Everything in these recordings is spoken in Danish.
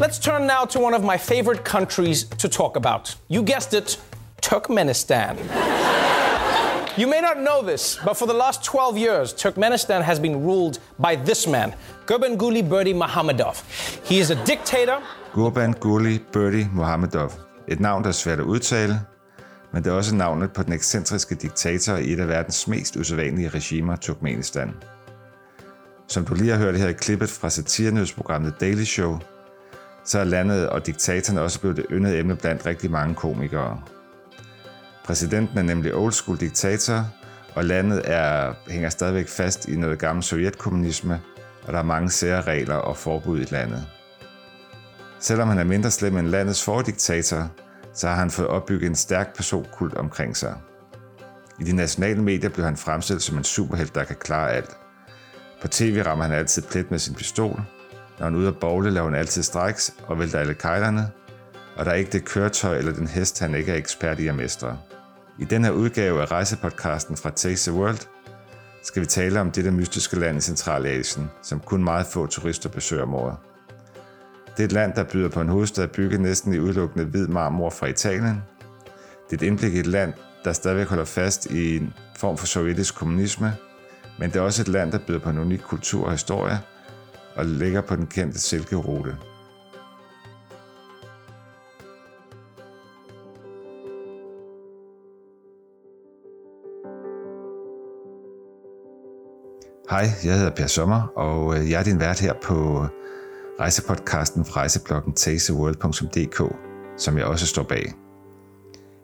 Let's turn now to one of my favorite countries to talk about. You guessed it, Turkmenistan. you may not know this, but for the last 12 years, Turkmenistan has been ruled by this man, Gurbanguly Berdi Mohammedov. He is a dictator. Gurbanguly Berdi Mohammedov. Et navn, der er svært at udtale, men det er også navnet på den ekscentriske diktator i et af verdens mest usædvanlige regimer, Turkmenistan. Som du lige har hørt her i klippet fra satirenyhedsprogrammet Daily Show, så er landet og diktatoren også blevet det yndede emne blandt rigtig mange komikere. Præsidenten er nemlig old school diktator, og landet er, hænger stadigvæk fast i noget gammel sovjetkommunisme, og der er mange særregler og forbud i landet. Selvom han er mindre slem end landets fordiktator, så har han fået opbygget en stærk personkult omkring sig. I de nationale medier blev han fremstillet som en superhelt, der kan klare alt. På tv rammer han altid plet med sin pistol. Når han er ude at bowle, laver han altid straks og vælter alle kejlerne. Og der er ikke det køretøj eller den hest, han ikke er ekspert i at mestre. I den her udgave af rejsepodcasten fra Taste the World skal vi tale om dette mystiske land i Centralasien, som kun meget få turister besøger om året. Det er et land, der byder på en hovedstad bygget næsten i udelukkende hvid marmor fra Italien. Det er et indblik i et land, der stadigvæk holder fast i en form for sovjetisk kommunisme, men det er også et land, der byder på en unik kultur og historie, og ligger på den kendte silkerute. Hej, jeg hedder Per Sommer, og øh, jeg er din vært her på øh, rejsepodcasten fra rejsebloggen tasteworld.dk, som jeg også står bag.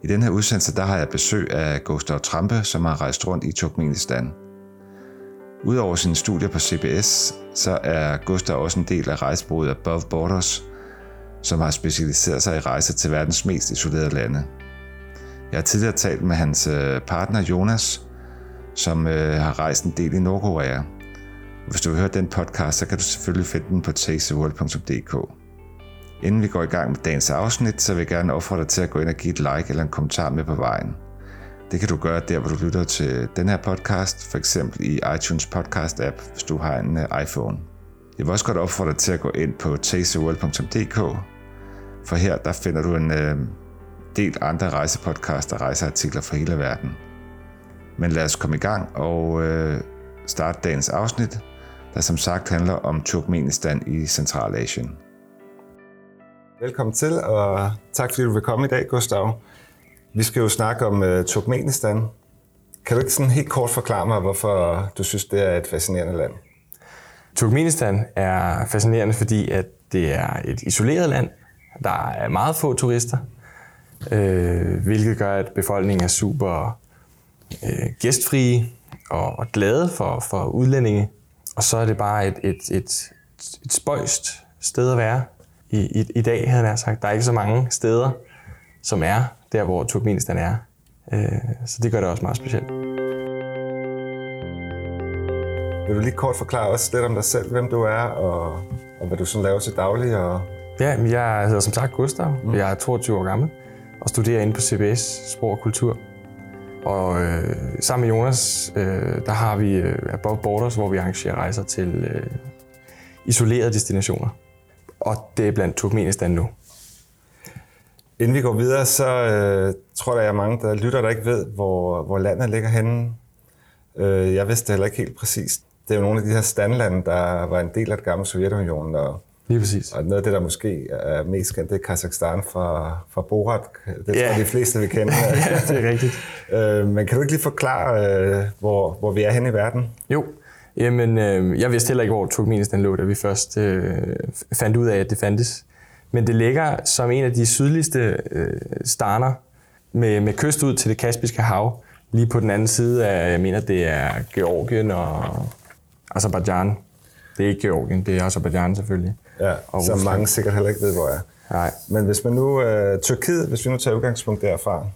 I den her udsendelse der har jeg besøg af Gustav Trampe, som har rejst rundt i Turkmenistan. Udover sine studier på CBS, så er Gustav også en del af rejsebureauet Above Borders, som har specialiseret sig i rejser til verdens mest isolerede lande. Jeg har tidligere talt med hans øh, partner Jonas, som øh, har rejst en del i Nordkorea – hvis du vil høre den podcast, så kan du selvfølgelig finde den på tasteworld.dk. Inden vi går i gang med dagens afsnit, så vil jeg gerne opfordre dig til at gå ind og give et like eller en kommentar med på vejen. Det kan du gøre der, hvor du lytter til den her podcast, for eksempel i iTunes podcast app, hvis du har en øh, iPhone. Jeg vil også godt opfordre dig til at gå ind på tasteworld.dk, for her der finder du en øh, del andre rejsepodcasts og rejseartikler fra hele verden. Men lad os komme i gang og øh, starte dagens afsnit, der som sagt handler om Turkmenistan i Centralasien. Velkommen til, og tak fordi du vil komme i dag, Gustav. Vi skal jo snakke om uh, Turkmenistan. Kan du ikke sådan helt kort forklare mig, hvorfor du synes, det er et fascinerende land? Turkmenistan er fascinerende, fordi at det er et isoleret land. Der er meget få turister, øh, hvilket gør, at befolkningen er super øh, gæstfrie og, og glade for, for udlændinge. Og så er det bare et, et, et, et spøjst sted at være i, i, i dag, havde jeg sagt. Der er ikke så mange steder, som er der, hvor Turkmenistan er. Øh, så det gør det også meget specielt. Vil du lige kort forklare os lidt om dig selv, hvem du er, og, og hvad du sådan laver til daglig? Og... Ja, jeg hedder som sagt Gustav. Mm. Jeg er 22 år gammel og studerer inde på CBS, Sprog og Kultur. Og øh, sammen med Jonas, øh, der har vi øh, Above Borders, hvor vi arrangerer rejser til øh, isolerede destinationer. Og det er blandt Turkmenistan nu. Inden vi går videre, så øh, tror jeg, der er mange, der lytter, der ikke ved, hvor, hvor landet ligger henne. Øh, jeg vidste heller ikke helt præcist. Det er jo nogle af de her standlande, der var en del af det gamle Sovjetunionen, og Lige præcis. Og noget af det, der måske er mest kendt, det er Kazakhstan fra, fra Borat. Det tror jeg, de fleste vil kende. ja, det er rigtigt. Øh, men kan du ikke lige forklare, øh, hvor, hvor vi er henne i verden? Jo. Jamen, øh, jeg vidste heller ikke, hvor Turkmenistan lå, da vi først øh, fandt ud af, at det fandtes. Men det ligger som en af de sydligste øh, starter med, med kyst ud til det Kaspiske hav. Lige på den anden side af, jeg mener, det er Georgien og Azerbaijan. Det er ikke Georgien, det er Azerbaijan selvfølgelig. Ja, og som mange sikkert heller ikke ved, hvor er. Nej. Men hvis man nu, uh, Tyrkiet, hvis vi nu tager udgangspunkt derfra.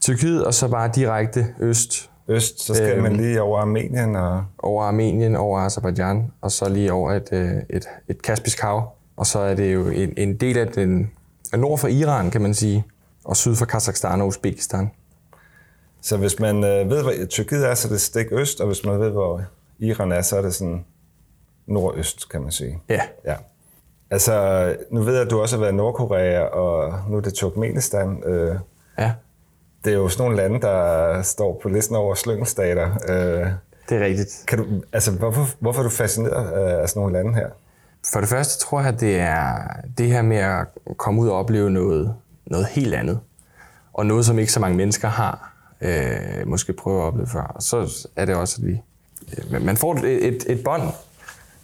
Tyrkiet, og så bare direkte øst. Øst, så skal øhm, man lige over Armenien og... Over Armenien, over Azerbaijan, og så lige over et, øh, et, et Kaspisk hav. Og så er det jo en, en del af den, nord for Iran, kan man sige, og syd for Kazakhstan og Uzbekistan. Så hvis man øh, ved, hvor Tyrkiet er, så er det stik øst, og hvis man ved, hvor Iran er, så er det sådan nordøst, kan man sige. Ja. ja. Altså, nu ved jeg, at du også har været i Nordkorea, og nu er det Turkmenistan. Øh, Ja, det er jo sådan nogle lande, der står på listen over slyngelstater. Øh, det er rigtigt. kan du, altså, hvorfor, hvorfor er du fascineret af sådan nogle lande her? For det første tror jeg, det er det her med at komme ud og opleve noget, noget helt andet. Og noget, som ikke så mange mennesker har øh, måske prøvet at opleve før. Og så er det også, at vi... Øh, man får et, et, et bånd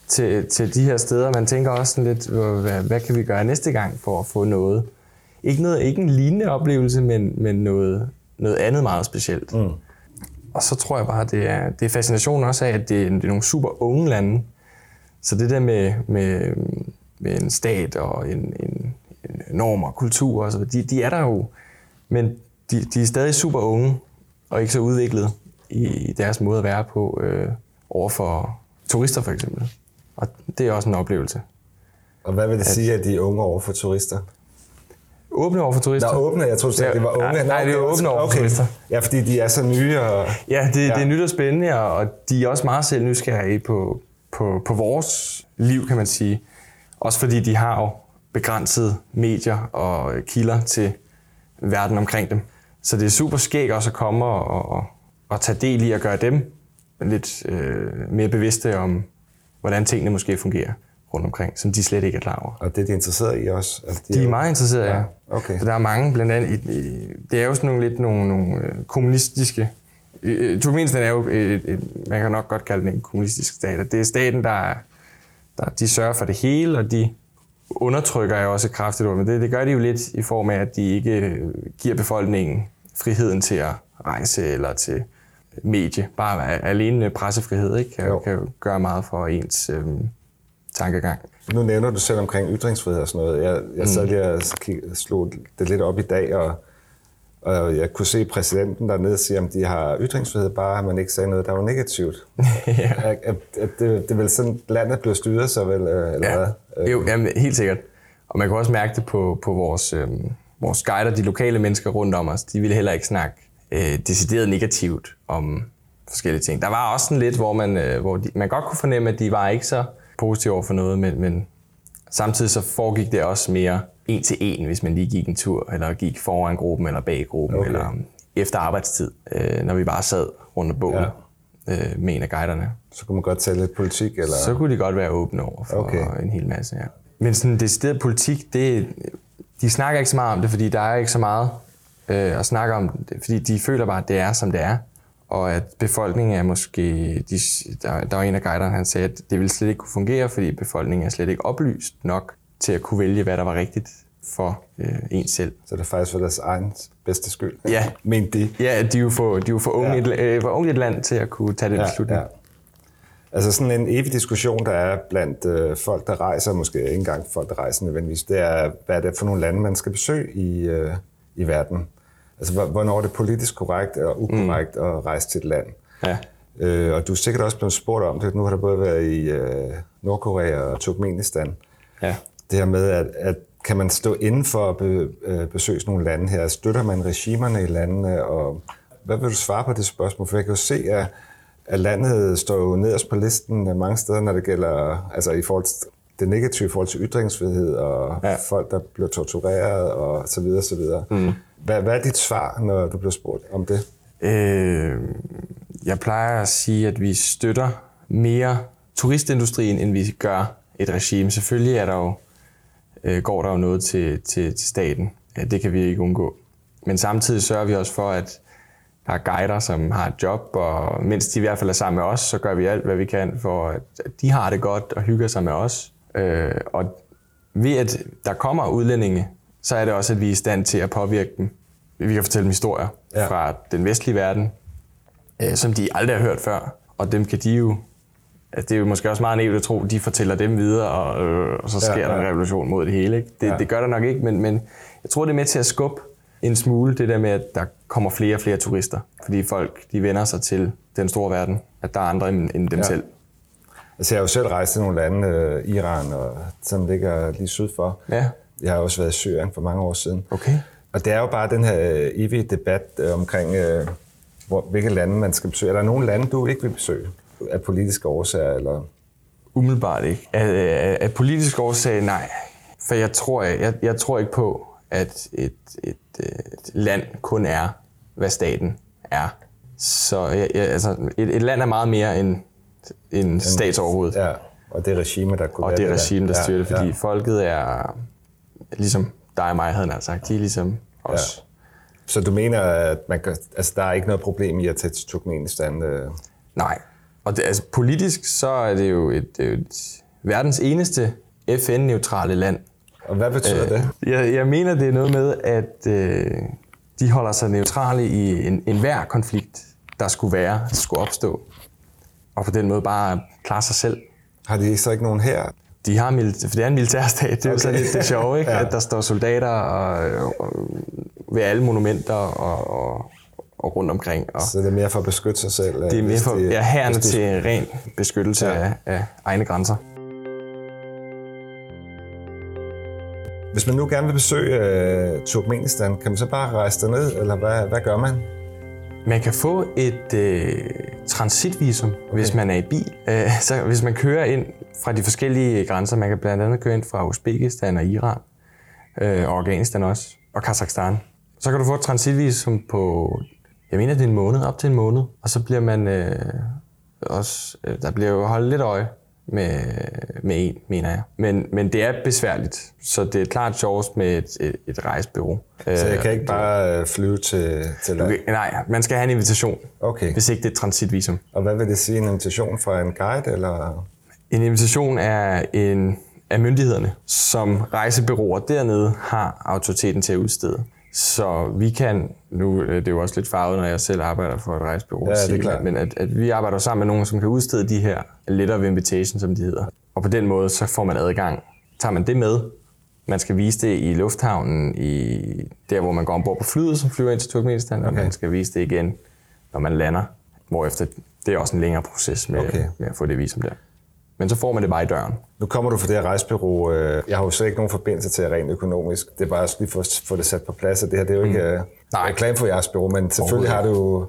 til, til de her steder. Man tænker også sådan lidt, hvad, hvad kan vi gøre næste gang for at få noget? Ikke, noget, ikke en lignende oplevelse, men, men noget, noget andet meget specielt. Mm. Og så tror jeg bare, det er, det er fascinationen også af, at det, er- det er nogle super unge lande. Så det der med, med, med en stat og en, en, en norm og kultur, og så, de, de er der jo, men de, de er stadig super unge og ikke så udviklet i deres måde at være på øh, over for turister for eksempel. Og det er også en oplevelse. Og hvad vil det sige, at de er unge over for turister? Åbne over for turister. Nå, åbne. Jeg troede, du sagde, at de var unge. Nej, nej, det er åbne over for okay. turister. Ja, fordi de er så nye. Og... Ja, det, ja. Det er nyt og spændende, og og de er også meget selv nysgerrige på, på, på vores liv, kan man sige. Også fordi de har jo begrænsede medier og kilder til verden omkring dem. Så det er super skægt også at komme og, og, og tage del i at gøre dem lidt øh, mere bevidste om, hvordan tingene måske fungerer rundt omkring, som de slet ikke er klar over. og det er de interesseret i også. Altså, De er jo- meget interesserede, ja. Ja, okay. For der er mange, blandt andet, i, i, det er jo sådan nogle lidt nogle, nogle øh, kommunistiske, øh, Turkmenistan er jo, et, et, man kan nok godt kalde det en kommunistisk stat, det er staten, der, er- der de sørger for det hele, og de undertrykker jo også et kraftigt men det, det gør de jo lidt i form af, at de ikke øh, giver befolkningen friheden til at rejse eller til medie. Bare alene pressefrihed ikke? Kan, Jo. kan jo gøre meget for ens øh, tankegang. Nu nævner du selv omkring ytringsfrihed og sådan noget. Jeg, jeg sad lige og slog det lidt op i dag, og, og jeg kunne se præsidenten dernede sige, om de har ytringsfrihed, bare at man ikke sagde noget, der var negativt. ja. At, at, at det, det er vel sådan, landet bliver styret så vel, øh, eller Ja, hvad? jo, jamen, helt sikkert. Og man kan også mærke det på, på vores, øh, vores guider, de lokale mennesker rundt om os. De ville heller ikke snakke øh, decideret negativt om forskellige ting. Der var også sådan lidt, hvor man, øh, hvor de, man godt kunne fornemme, at de var ikke så positive over for noget, men, men samtidig så foregik det også mere en til en, hvis man lige gik en tur, eller gik foran gruppen, eller bag gruppen, Okay. eller um, efter arbejdstid, øh, når vi bare sad rundt om bålet ja. øh, med en af guiderne. Så kunne man godt tale lidt politik, eller? Så kunne de godt være åbne over for okay. en hel masse, ja. Men sådan decideret politik, det, de snakker ikke så meget om det, fordi der er ikke så meget øh, at snakke om det, fordi de føler bare, at det er, som det er. Og at befolkningen er måske... De, der, der var en af guiderne, han sagde, at det ville slet ikke kunne fungere, fordi befolkningen er slet ikke oplyst nok til at kunne vælge, hvad der var rigtigt for øh, en selv. Så det faktisk for deres egen bedste skyld. Ja. Mente de. Ja, de er jo for, de er jo for unge, Ja. et, øh, for unge et land til at kunne tage den Ja, beslutning. ja. Altså sådan en evig diskussion, der er blandt øh, folk, der rejser, måske ikke engang folk, der rejser nødvendigvis, det er, hvad er det for nogle lande, man skal besøge i, øh, i verden. Altså, hvor- hvornår er det politisk korrekt og ukorrekt mm. at rejse til et land. ja. Øh, og du er sikkert også blevet spurgt om det. Nu har der både været i øh, Nordkorea og Turkmenistan. ja. Det her med, at, at kan man stå inden for at be, øh, besøge sådan nogle lande her? Støtter man regimerne i landene? Og hvad vil du svare på det spørgsmål? For jeg kan jo se, at, at landet står jo nederst på listen mange steder, når det gælder, altså i forhold til det negative i forhold til ytringsfrihed og. Ja. folk, der bliver tortureret og så videre, så videre. Mm. Hvad, hvad er dit svar, når du bliver spurgt om det? Øh, jeg plejer at sige, at vi støtter mere turistindustrien, end vi gør et regime. Selvfølgelig er der jo, øh, går der jo noget til, til, til staten. Det kan vi ikke undgå. Men samtidig sørger vi også for, at der er guider, som har et job, og mens de i hvert fald er sammen med os, så gør vi alt, hvad vi kan for, at de har det godt og hygger sig med os. Øh, og ved at der kommer udlændinge, så er det også, at vi er i stand til at påvirke dem. Vi kan fortælle dem historier ja. fra den vestlige verden, øh, som de aldrig har hørt før. Og dem kan de jo... Altså det er jo måske også meget naivt at tro, at de fortæller dem videre, og, øh, og så sker Ja, ja, der en revolution mod det hele. Ikke? Det, Ja. det gør der nok ikke, men, men jeg tror, det er med til at skubbe en smule det der med, at der kommer flere og flere turister. Fordi folk de vender sig til den store verden, at der er andre end, end dem Ja. selv. Altså, jeg har jo selv rejst til nogle lande, øh, Iran, og, som ligger lige syd for. Ja. Jeg har også været i Syrien for mange år siden. Okay. Og det er jo bare den her øh, evige debat øh, omkring, øh, hvor, hvilke lande man skal besøge. Er der nogle lande, du ikke vil besøge af politiske årsager? Eller? Umiddelbart ikke. Af, af, af politisk årsag, nej. For jeg tror, jeg, jeg, tror ikke på, at et, et, et land kun er, hvad staten er. Så jeg, jeg, altså, et, et land er meget mere end en statsoverhoved. Ja, og det regime, der kunne og det der. regime, der Ja, styrer det, fordi ja. folket er ligesom dig og mig, havde han sagt. De er ligesom os. Så du mener, at man kan, altså, der er ikke noget problem i at tage til Turkmenistan? Øh, Nej. Og det, altså, politisk, så er det jo et, det er jo et verdens eneste FN-neutrale land. og hvad betyder det? Jeg, jeg mener, det er noget med, at øh, de holder sig neutrale i en, enhver konflikt, der skulle være, skulle opstå. Og på den måde bare klare sig selv. Har de så ikke nogen her? De har militær, for det er en militærstat, det er okay. jo så lidt det sjove, ikke? Ja. at der står soldater og, og, ved alle monumenter og, og, og rundt omkring. Og Så det er mere for at beskytte sig selv? det er mere for, de- ja, herrene til ren beskyttelse ja. af, af egne grænser. Hvis man nu gerne vil besøge øh, Turkmenistan, kan man så bare rejse derned, eller hvad, hvad gør man? Man kan få et øh, transitvisum, okay. hvis man er i bil. Øh, så hvis man kører ind fra de forskellige grænser, man kan blandt andet køre ind fra Uzbekistan og Iran, øh, og Afghanistan også, og Kazakhstan. Så kan du få et transitvisum på, jeg mener det er en måned, op til en måned, og så bliver man øh, også, øh, der bliver jo holdt lidt øje med, med en, mener jeg. Men, men det er besværligt, så det er klart sjovest med et, et, et rejsbureau. Så jeg Øh, kan ikke bare øh, flyve til, til? Okay, nej, man skal have en invitation, Okay. hvis ikke det er et transitvisum. Og hvad vil det sige? En invitation fra en guide, eller? En invitation er en af myndighederne, som rejsebyråer dernede har autoriteten til at udstede. Så vi kan, nu øh, det er jo også lidt farvet, når jeg selv arbejder for et rejsebureau, Ja, det er klart. men at, at vi arbejder sammen med nogen, som kan udstede de her letter of invitation, som de hedder. Og på den måde, så får man adgang. Tager man det med, man skal vise det i lufthavnen, i der hvor man går ombord på flyet, som flyver ind til Turkmenistan, okay. og man skal vise det igen, når man lander. Hvorefter det er også en længere proces med, okay. med at få det visum der. Men så får man det bare i døren. Nu kommer du fra det her rejsbureau. øh, Jeg har jo slet ikke nogen forbindelse til rent økonomisk. Det er bare lige for at få det sat på plads, og det her det er jo ikke mm. Nej. reklame for jeres bureau, men selvfølgelig har du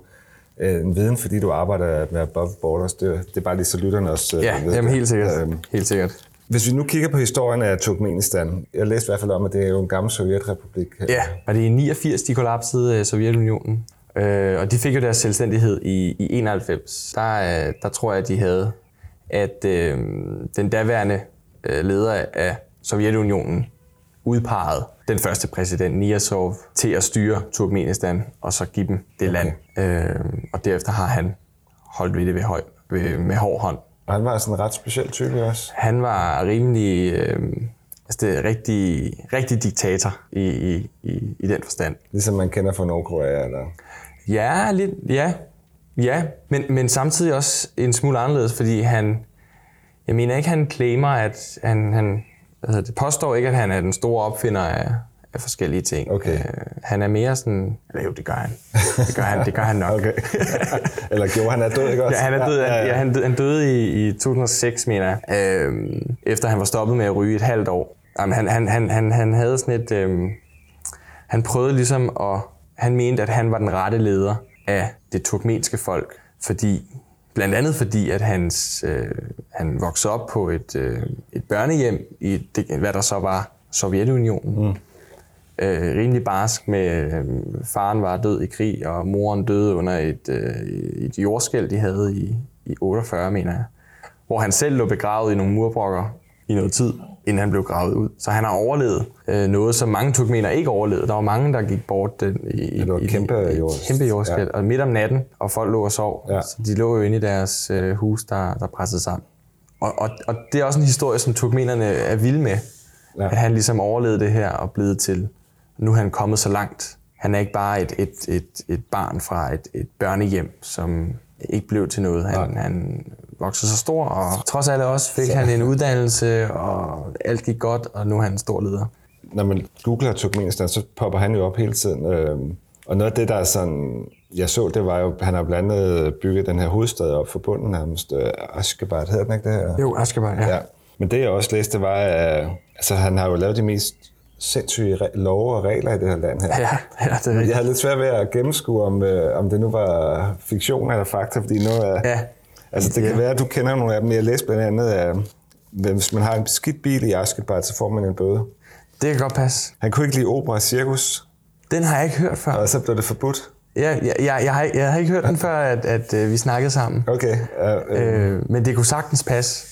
øh, en viden, fordi du arbejder med Above Borders. Det, det er bare lige så lytterne også øh, Ja, ved jamen helt sikkert. Øhm, Helt sikkert. Hvis vi nu kigger på historien af Turkmenistan, jeg læste i hvert fald om, at det er jo en gammel sovjetrepublik. Ja, og det i 89, de kollapsede øh, Sovjetunionen. Øh, og de fik jo deres selvstændighed i, i 91. Der, øh, der tror jeg, at de havde, at øh, den daværende øh, leder af Sovjetunionen udpegede den første præsident, Niyazov, til at styre Turkmenistan og så give dem det okay. land. Øh, og derefter har han holdt ved det ved høj, ved, med hård hånd. Og han var sådan en ret speciel type også. Han var rimelig, øh, altså det er rigtig, rigtig diktator i, i, i, i den forstand. Ligesom man kender fra Nordkorea. Eller... Ja, lidt, ja. Ja, men, men samtidig også en smule anderledes, fordi han, jeg mener ikke, han claimer, at han, han hedder det, påstår ikke, at han er den store opfinder af, af forskellige ting. Okay. Øh, han er mere sådan, eller jo, det gør han. Det gør han, det gør han nok. Okay. eller gjorde han er død, ikke også? Ja, han er død. Ja, ja, ja. Han, døde, han døde i, i 2006, mener jeg, øhm, efter han var stoppet med at ryge et halvt år. Jamen, han, han, han, han, han havde sådan et... Øhm, han prøvede ligesom at... Han mente, at han var den rette leder af det turkmenske folk, fordi blandt andet fordi, at hans, øh, han voksede op på et, øh, et børnehjem i det, hvad der så var Sovjetunionen. Mm. Øh, rimelig barsk med, øh, faren var død i krig, og moren døde under et, øh, et jordskæld, de havde i, i 48, mener jeg. Hvor han selv lå begravet i nogle murbrokker i noget tid, inden han blev gravet ud. Så han har overlevet øh, noget, som mange turkmener ikke overlevede. Der var mange, der gik bort den, i, Det var i, kæmpe i, jord- kæmpe jordskæld. Ja. Og midt om natten, og folk lå og sov. Ja. Så de lå jo inde i deres øh, hus, der, der pressede sammen. Og, og, og det er også en historie, som turkmenerne er vilde med. Ja. At han ligesom overlevede det her og blevet til, nu er han kommet så langt. Han er ikke bare et, et, et, et barn fra et, et børnehjem, som ikke blev til noget. Han, han voksede så stor, og trods alt også fik han en uddannelse, og alt gik godt, og nu er han en stor leder. Når man googler Turkmenistan, så popper han jo op hele tiden. øhm, Og noget af det, der er sådan, jeg så, det var jo, han har blandt andet bygget den her hovedstad op for bunden nærmest. øh, Ashgabat, hedder den ikke det her? Jo, Ashgabat, ja. Ja. Men det, jeg også læste, var, at altså, han har jo lavet de mest sindssyge love og regler i det her land her. Ja, ja, det er rigtigt. Jeg havde lidt svært ved at gennemskue, om, øh, om det nu var fiktion eller fakta, fordi nu er, Ja. Altså, det kan være, at du kender nogle af dem. Jeg læste blandt andet, at hvis man har en skidt bil i Askebart, så får man en bøde. Det kan godt passe. Han kunne ikke lide opera og cirkus, Den har jeg ikke hørt før. og så blev det forbudt. Jeg, jeg, jeg, jeg, har, jeg har ikke hørt den før, at, at, øh, vi snakkede sammen. Okay. Uh, uh, Øh, men det kunne sagtens passe.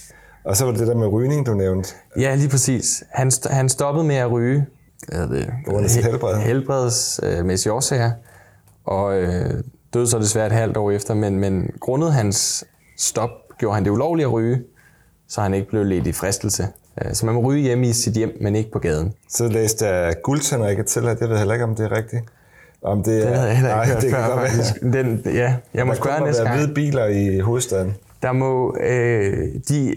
og så var det det der med rygning, du nævnte. Ja, lige præcis. Han, han stoppede med at ryge. Hedder det? Af sit helbred. Helbredsmæssige årsager. Og øh, døde så desværre et halvt år efter. Men, men grundet hans stop gjorde han det ulovligt at ryge, så han ikke blev ledt i fristelse. Øh, Så man må ryge hjemme i sit hjem, men ikke på gaden. Så læste jeg guldtænder ikke til, at jeg ved heller ikke, om det er rigtigt. Om det, Det havde jeg heller ikke nej, hørt det kan før, være. faktisk. Den, ja, jeg må Der spørge næste gang. hvide biler i hovedstaden. Der må, øh, de,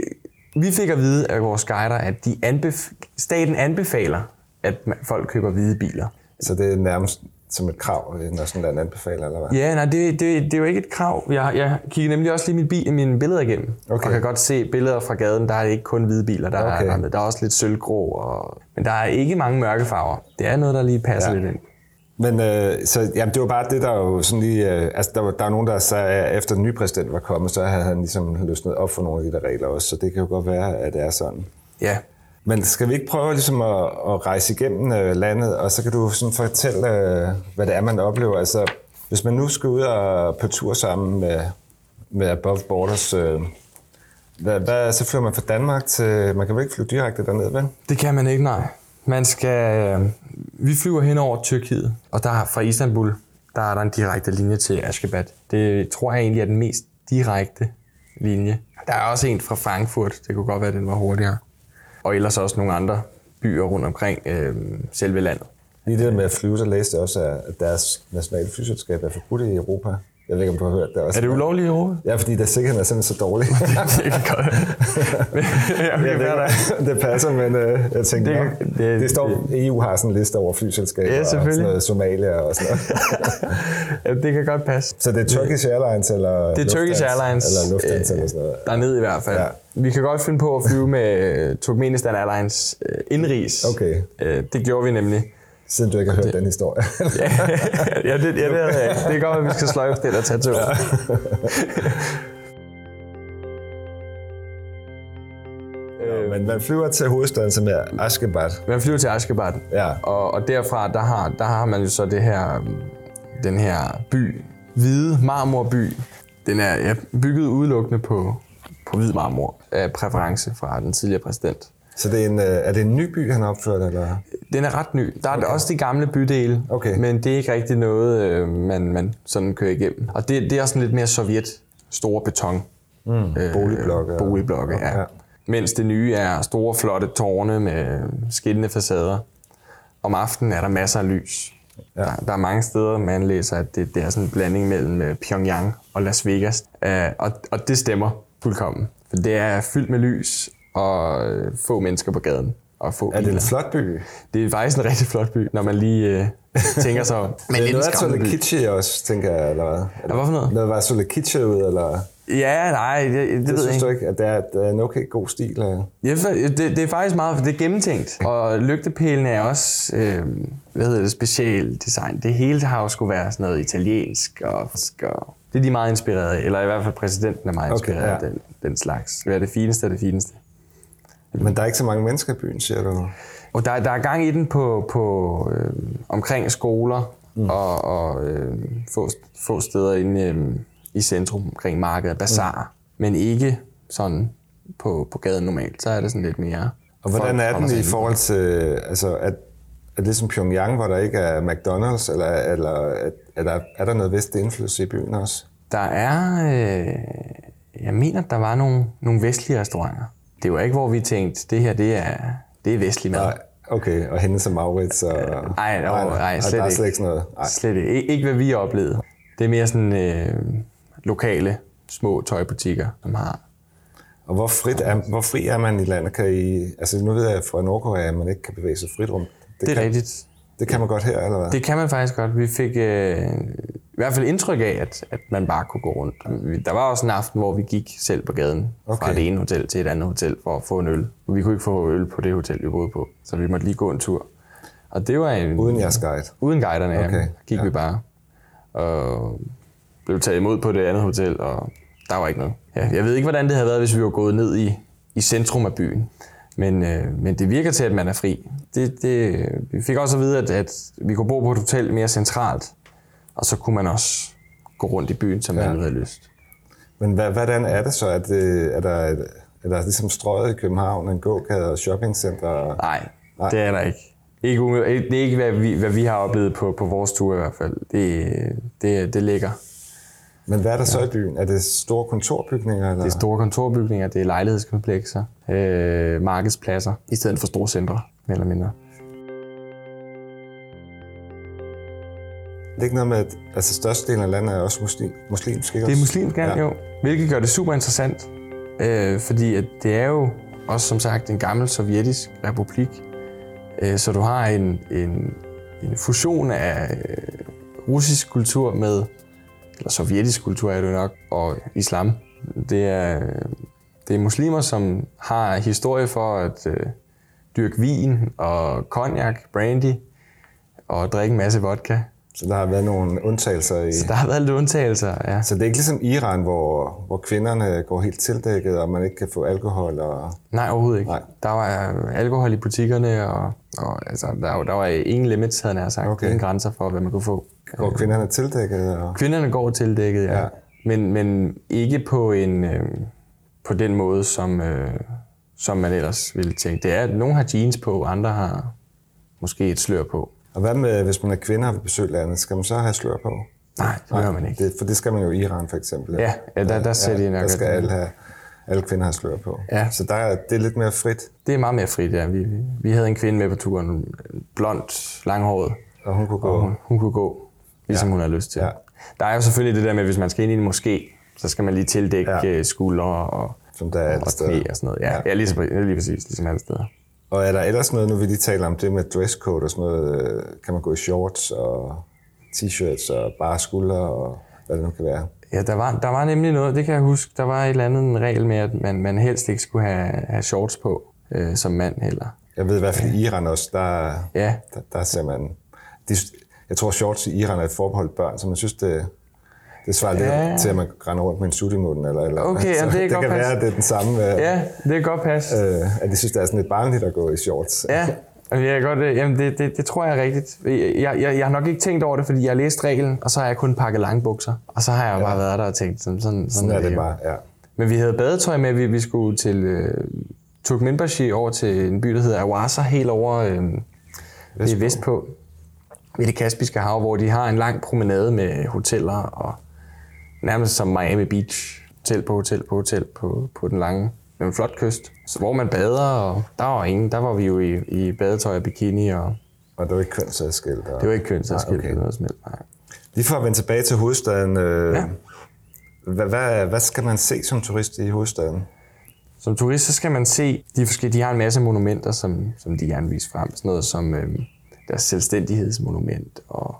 vi fik at vide af vores guider, at de anbef- staten anbefaler, at folk køber hvide biler. Så det er nærmest som et krav, når sådan en anbefaler, eller hvad? Ja, nej, det, det, det er jo ikke et krav. Jeg, jeg kigger nemlig også lige min bil, mine billeder igennem. Okay. Og kan godt se billeder fra gaden. Der er ikke kun hvide biler. Der, Okay. er, der er også lidt sølvgrå. Og, men der er ikke mange mørke farver. Det er noget, der lige passer Ja. lidt ind. Men øh, så, jamen, det var bare det, der jo sådan lige... Øh, altså, der var, der var nogen, der sagde, efter den nye præsident var kommet, så havde han ligesom løsnet op for nogle af de der regler også. Så det kan jo godt være, at det er sådan. Ja. Men skal vi ikke prøve ligesom at, at rejse igennem øh, landet, og så kan du sådan fortælle, øh, hvad det er, man oplever. Altså, hvis man nu skal ud og på tur sammen med, med Above Borders, øh, hvad, hvad, så flyver man fra Danmark til... Man kan vel ikke flyve direkte derned, vel? Det kan man ikke, nej. Man skal... Øh, vi flyver hen over Tyrkiet, og der fra Istanbul, der er der en direkte linje til Ashgabat. Det tror jeg egentlig er den mest direkte linje. Der er også en fra Frankfurt. Det kunne godt være, at den var hurtigere. Og ellers også nogle andre byer rundt omkring øh, selve landet. Lige det der med at flyve, så læste jeg også, at deres nationale flyselskab er forbudt i Europa. Jeg ved ikke, om du har hørt det også. Er det ulovligt i Europa? Ja, fordi der sikkerheden er simpelthen så dårlig. det kan godt. Jeg der. det, passer, men øh, jeg tænker, Det- det, det- det, det står, EU har sådan en liste over flyselskaber, Ja, og sådan noget Somalia og sådan noget. Ja, det kan godt passe. Så det er Turkish Airlines eller Det er Turkish Airlines. Eller Lufthansa øh, eller sådan noget. Dernede i hvert fald. Ja. Vi kan godt finde på at flyve med øh, Turkmenistan Airlines øh, indrigs. Okay. Øh, det gjorde vi nemlig. Siden du ikke har hørt den historie. ja, ja, det, ja, det jeg ikke. Det kan godt at vi skal sløjfe det tage tur. Ja. men man flyver til hovedstaden, som er Ashgabat. Man flyver til Ashgabat. Ja. Og, og derfra, der har, der har man jo så det her, den her by, hvide marmorby. Den er ja, bygget udelukkende på, på hvid marmor af præference fra den tidligere præsident. Så det er, en, øh, er det en ny by, han har opført, eller? Den er ret ny. Der er okay. også de gamle bydele, Okay. men det er ikke rigtig noget, øh, man, man sådan kører igennem. Og det, det er også lidt mere sovjet. Store beton. Mm, Boligblokke og- Boligblokke, ja. Ja. ja. Mens det nye er store, flotte tårne med skinnende facader. Om aftenen er der masser af lys. Ja. Der, der er mange steder, man læser, at det, det er sådan en blanding mellem øh, Pyongyang og Las Vegas. Uh, og, og det stemmer fuldkommen. For det er fyldt med lys og øh, få mennesker på gaden. Og få Er det biler. en flot by? Det er faktisk en rigtig flot by, når man lige øh, tænker sig om. Men det er lidt noget af skræmmende by. Solekici også, tænker jeg, eller hvad? Ja, hvad for noget? Noget var Solekici ud, eller? Ja, nej, det, det, det Det ved jeg synes du ikke. ikke, at det er, det er en okay god stil? Eller? Ja, det, det er faktisk meget, for det er gennemtænkt. Og lygtepælene er også, øh, hvad hedder det, special design. Det hele har jo skulle være sådan noget italiensk og, og det er de meget inspireret af. Eller i hvert fald præsidenten er meget Okay, inspireret ja. af den, den slags. Det er det fineste af det fineste. Men der er ikke så mange mennesker i byen, siger du? Og der, der er gang i den på, på øh, omkring skoler mm. og, og øh, få, få steder inde øh, i centrum, omkring markedet, bazar, mm. men ikke sådan på, på gaden normalt. Så er det sådan lidt mere... Og hvordan er den i forhold til, altså, at, det som Pyongyang, hvor der ikke er McDonald's, eller, eller er, er, der, er der noget vestlig indflydelse i byen også? Der er... Øh, jeg mener, der var nogle, nogle vestlige restauranter. Det var ikke, hvor vi tænkte, det her det er, det er vestlig mad. Nej, okay, og hende som Maurits og... Nej, nej, nej, slet er ikke. slet ikke sådan noget. Nej. Slet ikke. Ik- Ikke hvad vi oplevede. Det er mere sådan øh, lokale små tøjbutikker, som har... Og hvor, frit er, hvor fri er man i landet? Kan I, altså nu ved jeg fra Nordkorea, at man ikke kan bevæge sig frit rundt. Det er kan, rigtigt. Det kan man godt her, eller hvad? Det kan man faktisk godt. Vi fik øh, i hvert fald indtryk af, at, at man bare kunne gå rundt. Der var også en aften, hvor vi gik selv på gaden okay. fra det ene hotel til et andet hotel for at få en øl. Vi kunne ikke få øl på det hotel, vi boede på, så vi måtte lige gå en tur. Og det var en... Uden jeres guide? Uden guiderne. Okay, ja. Gik ja. vi bare. Og blev taget imod på det andet hotel, og der var ikke noget. Ja, jeg ved ikke, hvordan det havde været, hvis vi var gået ned i, i centrum af byen. Men, øh, men det virker til, at man er fri. Det, det, vi fik også at vide, at, at vi kunne bo på et hotel mere centralt, og så kunne man også gå rundt i byen, som ja. man havde lyst. Men hvordan er det så? Er, det, er, der, er der ligesom strøget i København, en gågade og shoppingcenter? Nej, Nej, det er der ikke. ikke det er ikke, hvad vi, hvad vi har oplevet på, på vores tur i hvert fald. Det, det, det ligger. Men hvad er der så i byen? Er det store kontorbygninger? Eller? Det er store kontorbygninger, det er lejlighedskomplekser, øh, markedspladser, i stedet for store centre, mere eller mindre. Det er ikke noget med, at altså, størstedelen af landet er også muslim, muslimsk, ikke Det er muslimsk, ja. jo. Hvilket gør det super interessant, øh, fordi at det er jo også som sagt en gammel sovjetisk republik, øh, så du har en, en, en fusion af øh, russisk kultur med, eller sovjetisk kultur er det jo nok, og islam. Det er, det er muslimer, som har historie for at øh, dyrke vin og cognac, brandy og drikke en masse vodka. Så der har været nogle undtagelser i... Så der har været lidt undtagelser, ja. Så det er ikke ligesom Iran, hvor, hvor kvinderne går helt tildækket, og man ikke kan få alkohol og... Nej, overhovedet ikke. Nej. Der var alkohol i butikkerne, og, og altså, der, der var ingen limits, havde jeg sagt. Okay. Ingen grænser for, hvad man kunne få. Går kvinderne tildækket? Og... Kvinderne går tildækket, ja. ja. Men, men ikke på en... Øh, på den måde, som, øh, som man ellers ville tænke. Det er, at nogle har jeans på, andre har måske et slør på. Og hvad med, hvis man er kvinder ved besøg landet, skal man så have slør på? Nej, det gør man ikke. Det, for det skal man jo i Iran for eksempel. Ja, ja der, der ser ja, de nok. Der skal alle, have, alle kvinder have slør på. Ja. Så der, det er lidt mere frit. Det er meget mere frit, ja. Vi, vi havde en kvinde med på turen, blond, langhåret. Og hun kunne gå? Og hun, hun kunne gå, ligesom ja. hun havde lyst til. Ja. Der er jo selvfølgelig det der med, hvis man skal ind i en moské, så skal man lige tildække ja. Øh, skuldre og, Som der er og knæ og sådan noget. Ja, ja. ja lige, lige præcis, ligesom alle steder. Og er der ellers noget, nu vi lige taler om det med dresscode og sådan noget, øh, kan man gå i shorts og t-shirts og bare skuldre og hvad det nu kan være? Ja, der var, der var nemlig noget, det kan jeg huske, der var et eller andet en regel med, at man, man helst ikke skulle have, have shorts på øh, som mand heller. Jeg ved i hvert fald i Iran også, der, ja. der, der ser man... De, jeg tror, shorts i Iran er et forbeholdt børn, så man synes, det, det svarer ja. lidt til, at man render rundt med en sutimutten. Eller, eller, okay, ja, det, det kan pas. være, at det er den samme. Øh, ja, det er godt pas. Øh, at de synes, det er sådan lidt barnligt at gå i shorts. Ja, Ja, godt, øh, jamen det, det, det tror jeg er rigtigt. Jeg, jeg, jeg har nok ikke tænkt over det, fordi jeg har læst reglen, og så har jeg kun pakket langbukser. Og så har jeg ja. bare været der og tænkt, sådan, sådan, sådan er det, det bare, ja. Men vi havde badetøj med, vi, vi skulle til uh, Turkmenbashi over til en by, der hedder Awasa, helt over uh, vestpå. vestpå. Ved det Kaspiske hav, hvor de har en lang promenade med hoteller og nærmest som Miami Beach. Hotel på hotel på hotel på, på den lange, en flot kyst. Så hvor man bader, og der var ingen. Der var vi jo i, i badetøj og bikini. Og, og det var ikke kønsadskilt? Og... Det var ikke kønsadskilt okay. noget helst, nej. Lige for at vende tilbage til hovedstaden. Øh, ja. hvad, hvad, hvad skal man se som turist i hovedstaden? Som turist, så skal man se, de, forskellige, de har en masse monumenter, som, som de gerne viser frem. Sådan noget som øh, deres selvstændighedsmonument, og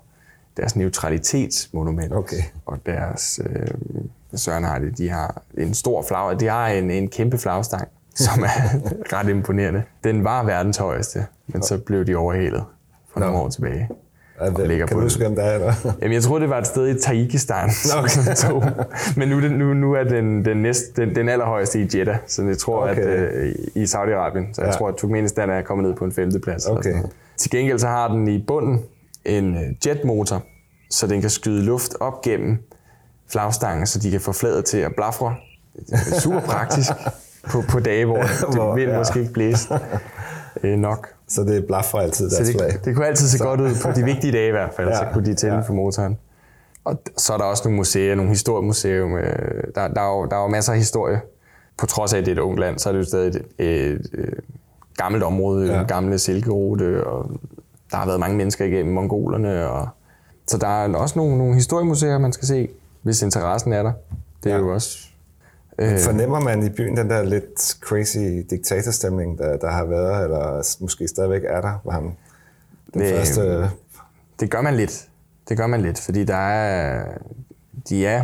deres neutralitetsmonument, okay. og deres... Øh, Søren har det, de har en stor flag, de har en, en kæmpe flagstang, som er ret imponerende. Den var verdens højeste, men så blev de overhalet for nogle år tilbage. Ja, det, ligger kan på du huske, om der er der? Jamen, jeg tror, det var et sted i Tajikistan, okay. tog. Men nu, nu, nu er den, den, næste, den, den allerhøjeste i Jeddah, så jeg tror, okay. at uh, i Saudi-Arabien. Så jeg ja. tror, at Turkmenistan er kommet ned på en femteplads. Okay. Til gengæld så har den i bunden en øh, jetmotor, så den kan skyde luft op gennem flagstangen, så de kan få fladet til at blafre. Er super praktisk på, på dage, hvor det vil ja. måske ikke blæse øh, nok. Så det blaffer altid deres så det, det kunne altid se så. godt ud på de vigtige dage i hvert fald, ja. så kunne de tænde ja. for motoren. Og så er der også nogle museer, nogle historiemuseer. Øh, der, der, er jo, der er jo masser af historie. På trods af, at det er et ungt land, så er det jo stadig et, et, et, et gammelt område, ja. en gamle silkerute, og der har været mange mennesker igennem mongolerne. Og, så der er også nogle, nogle historiemuseer, man skal se hvis interessen er der. Det er ja. jo også... Øh, Fornemmer man i byen den der lidt crazy diktatorstemning, der, der har været, eller måske stadigvæk er der? Var ham den øh, første... Det gør man lidt. Det gør man lidt, fordi der er, de er,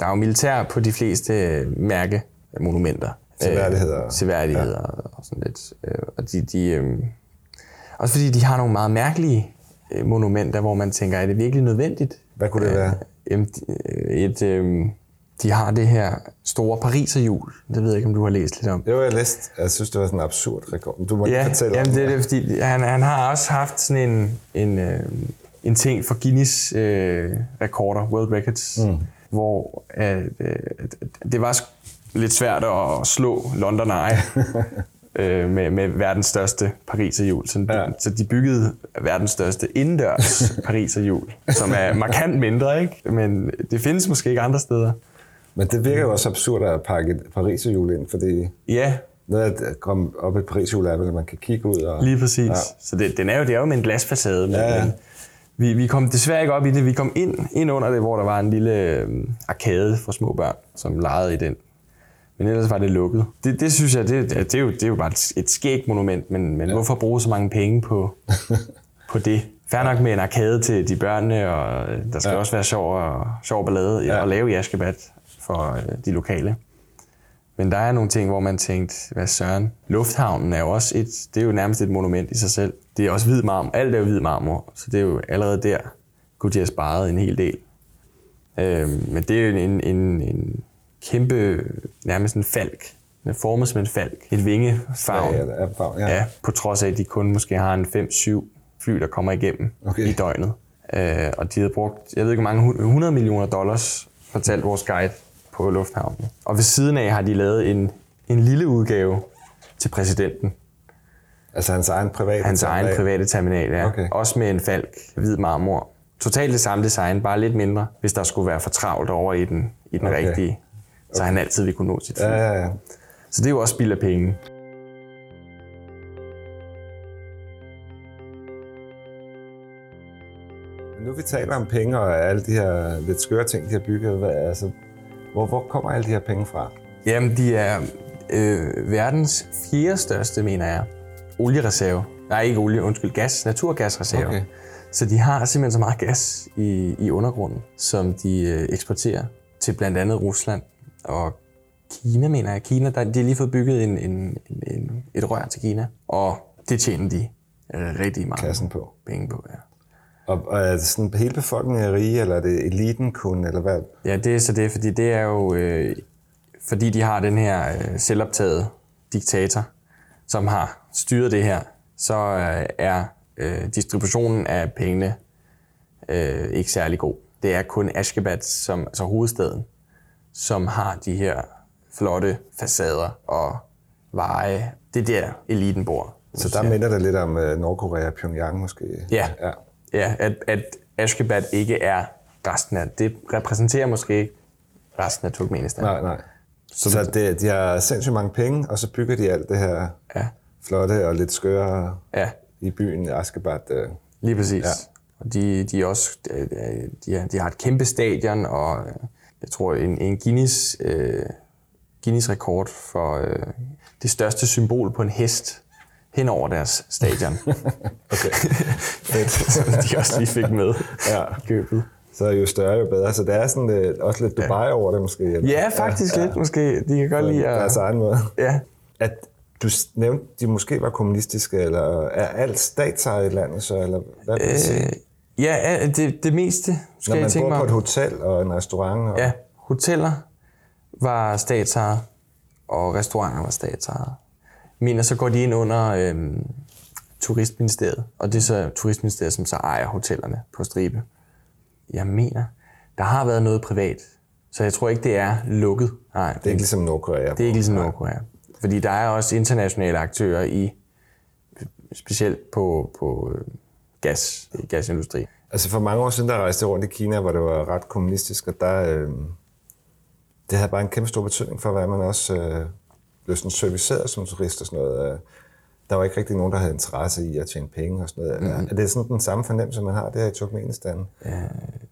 der er jo militær på de fleste mærke monumenter. Seværdigheder. Øh, seværdigheder ja. og sådan lidt. Øh, og de, de, øh, også fordi de har nogle meget mærkelige øh, monumenter, hvor man tænker, er det virkelig nødvendigt? Hvad kunne det være? et, øh, de har det her store Pariserhjul. Det ved jeg ikke, om du har læst lidt om. Var jeg læst. Jeg synes, det var sådan en absurd rekord. Du må Ja, ikke fortælle jamen om det er det, fordi han, han har også haft sådan en, en, øh, en ting for Guinness øh, rekorder, World Records, mm. hvor øh, øh, det var lidt svært at slå London Eye øh, med, med verdens største pariserhjul. Så, Ja. så de byggede verdens største indendørs pariserhjul, som er markant mindre, ikke? Men det findes måske ikke andre steder. Men det virker jo også absurd at pakke et pariserhjul ind, fordi Ja, noget at komme op et pariserhjul er at man kan kigge ud. Og, Lige præcis. Ja. Ja. Så det, den er jo, det er jo med en glasfacade. Men, Ja, ja. men vi, vi kom desværre ikke op i det. Vi kom ind, ind under det, hvor der var en lille øh, arkade for små børn, som legede i den. Men ellers var det lukket. Det, det synes jeg, det, det, er jo, det er jo bare et, et skægt monument, men, men ja. hvorfor bruge så mange penge på, på det? Færre nok med en arkade til de børnene, og øh, der skal Ja. også være sjov, og, sjov ballade Ja. at lave i Askebad for øh, de lokale. Men der er nogle ting, hvor man tænkte, hvad søren. Lufthavnen er jo også et, det er jo nærmest et monument i sig selv. Det er også hvid marmor. Alt er jo hvid marmor, så det er jo allerede der, kunne de have sparet en hel del. Øhm, men det er jo en, en, en kæmpe, nærmest en falk. Den er formet som en falk. Et vingefarv. Ja, ja, farv, ja. Ja, på trods af, at de kun måske har en 5-7 fly, der kommer igennem Okay. i døgnet. Øh, og de havde brugt, jeg ved ikke hvor mange, hu- 100 millioner dollars, fortalte vores guide på lufthavnen. Og ved siden af har de lavet en, en lille udgave til præsidenten. Altså hans egen private Hans egen terminal. private terminal, ja. Okay. Også med en falk, hvid marmor. Totalt det samme design, bare lidt mindre, hvis der skulle være for travlt over i den, i den Okay. Okay. Så han altid ville kunne nå sit fly. Ja, ja, ja. Så det er jo også spild af penge. Nu vi taler om penge og alle de her lidt skøre ting, de har bygget, hvad, altså, hvor, hvor kommer alle de her penge fra? Jamen, de er øh, verdens fjerde største, mener jeg, oliereserve. Nej, ikke olie, undskyld, gas, naturgasreserve. Okay. Så de har simpelthen så meget gas i, i undergrunden, som de øh, eksporterer til blandt andet Rusland og Kina, mener jeg. Kina, der, de har lige fået bygget en, en, en, et rør til Kina, og det tjener de øh, rigtig meget Kassen på. penge på. Ja. Og, og er det sådan, hele befolkningen er rige, eller er det eliten kun, eller hvad? Ja, det er så det, fordi det er jo, øh, fordi de har den her øh, selvoptaget diktator, som har styret det her, så øh, er øh, distributionen af pengene øh, ikke særlig god. Det er kun Ashgabat, som, altså hovedstaden, som har de her flotte facader og veje. Det er der, eliten bor. Så der minder det lidt om uh, Nordkorea og Pyongyang måske? Ja. ja. Ja, at, at Ashgabat ikke er resten af... Det repræsenterer måske ikke resten af Turkmenistan. Nej, nej. Så, så det, de har sindssygt mange penge, og så bygger de alt det her Ja. flotte og lidt skøre Ja, i byen Ashgabat. øh. lige præcis. Ja. Og de, de, også, øh, de, de har et kæmpe stadion, og øh, jeg tror en, en Guinness, øh, Guinness rekord for øh, det største symbol på en hest hen over deres stadion. Okay. Som de også lige fik med Ja. i købet. Så jo større, jo bedre. Så der er sådan lidt, også lidt Dubai over det måske. eller? Ja, faktisk ja, lidt måske. De kan godt lide at... deres egen måde. Ja, At du nævnte, de måske var kommunistiske, eller er alt statsejet i landet så, eller hvad vil det sige? Ja det, det meste skal Når jeg man tænke bor mig på et hotel og en restaurant. Og, Ja, hoteller var statsejet, og restauranter var statsejet. Men så går de ind under øhm, Turistministeriet, og det er så Turistministeriet, som så ejer hotellerne på stribe. Jeg mener, der har været noget privat, så jeg tror ikke, det er lukket. Nej, Det er ikke ligesom Nordkorea. det er ikke ligesom Nordkorea. Fordi der er også internationale aktører i, specielt på, på øh, gas, gasindustri. Altså for mange år siden, der rejste rundt i Kina, hvor det var ret kommunistisk, og der, øh, det havde bare en kæmpe stor betydning for, hvad man også øh, blev sådan serviceret som turist og sådan noget. Øh, der var ikke rigtig nogen, der havde interesse i at tjene penge og sådan noget. Mm-hmm. Er det sådan den samme fornemmelse, man har der i Turkmenistan?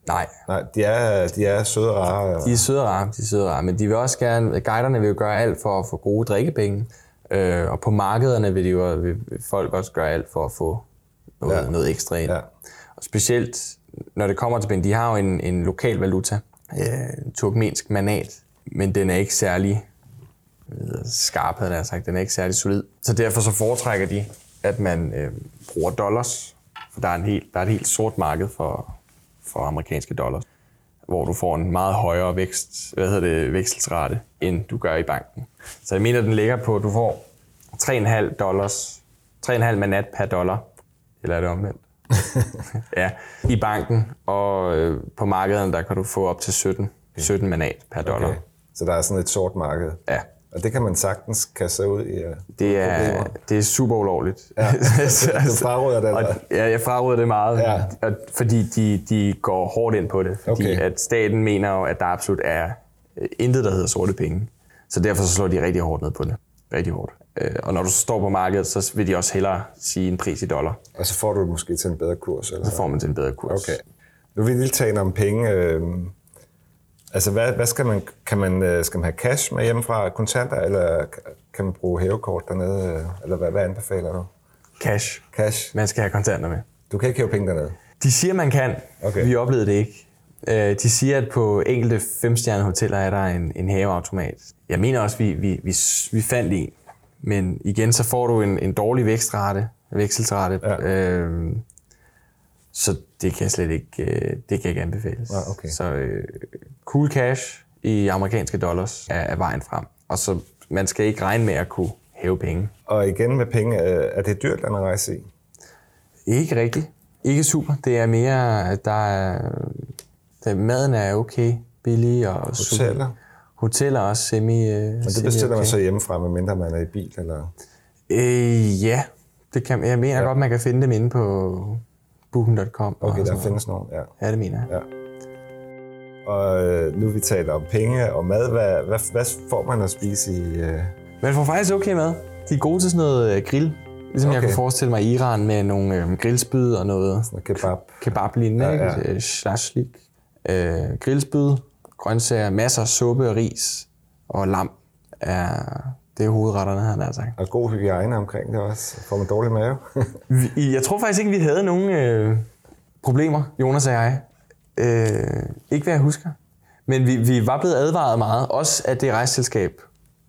Nej, Nej, de er, de er søde rare. Og, De er søde rare, de er søde rare, men de vil også gerne, guiderne vil jo gøre alt for at få gode drikkepenge, øh, og på markederne vil, de jo, vil folk også gøre alt for at få noget, Ja. noget ekstra ind. Ja. Og specielt, når det kommer til penge, de har jo en, en lokal valuta, øh, en turkmensk manat, men den er ikke særlig øh, skarp, havde jeg sagt. Den er ikke særlig solid. Så derfor så foretrækker de, at man øh, bruger dollars, for der er, en helt, der er et helt sort marked for, for amerikanske dollars. hvor du får en meget højere vækst, hvad hedder det, vekselsrate, end du gør i banken. Så jeg mener, den ligger på, du får 3,5 dollars, 3,5 manat per dollar, eller er det omvendt? ja, i banken, og øh, på markedet, der kan du få op til 17, 17 manat per dollar. Okay. Så der er sådan et sort marked. Ja. Og det kan man sagtens kasse ud i. Uh, Det er, det er super ulovligt. Ja. Du fraråder det, Og, ja, jeg fraråder det meget, Ja. og, fordi de, de går hårdt ind på det. Fordi Okay. at staten mener jo, at der absolut er øh, intet, der hedder sorte penge. Så derfor så slår de rigtig hårdt ned på det. Rigtig hårdt. Øh, Og når du står på markedet, så vil de også hellere sige en pris i dollar. Og så får du det måske til en bedre kurs. Eller? Så får man til en bedre kurs. Okay. Nu vil vi lige tale om penge. Øh, altså, hvad, hvad skal man, kan man, øh, skal man have cash med hjemmefra, kontanter, eller kan man bruge hævekort dernede? Eller hvad, hvad anbefaler du? Cash. Cash? Man skal have kontanter med. Du kan ikke hæve penge dernede? De siger, man kan. Okay. Vi oplevede det ikke. De siger, at på enkelte femstjernede hoteller er der en, en haveautomat. Jeg mener også, vi, vi, vi, vi fandt en. Men igen, så får du en, en dårlig vækstrate, vekselsrate. Ja. Øh, så det kan jeg slet ikke, øh, det kan ikke anbefales. Ah, okay. Så øh, cool cash i amerikanske dollars er, er vejen frem. Og så man skal ikke regne med at kunne hæve penge. Og igen med penge, øh, er det et dyrt at rejse i? Ikke rigtigt. Ikke super. Det er mere, at der er, der, maden er okay, billig og super. Hoteller? Er også semi, øh, Men det bestiller man så hjemmefra, medmindre man er i bil? Eller? Øh, ja, det kan, jeg mener ja. godt, man kan finde dem inde på booking.com. Okay, sådan der findes nogen, ja. Ja, det mener jeg. ja. Og øh, nu vi taler om penge og mad, hvad, hvad, hvad får man at spise i... Øh, Man får faktisk okay mad. De er gode til sådan noget øh, grill. Ligesom okay. jeg kunne forestille mig i Iran med nogle øh, grillspyd og noget noget kebab? kebab-lignende, Ja, ja, ja. ja. Shashlik. Øh, grillspyd, grøntsager, masser af suppe og ris og lam. Er, det er hovedretterne, han har sagt. Og god hygiejne omkring det også. Får man dårlig mave? Jeg tror faktisk ikke, vi havde nogen øh, problemer, Jonas og jeg. Øh, ikke hvad jeg husker. Men vi, vi var blevet advaret meget, også af det rejseselskab,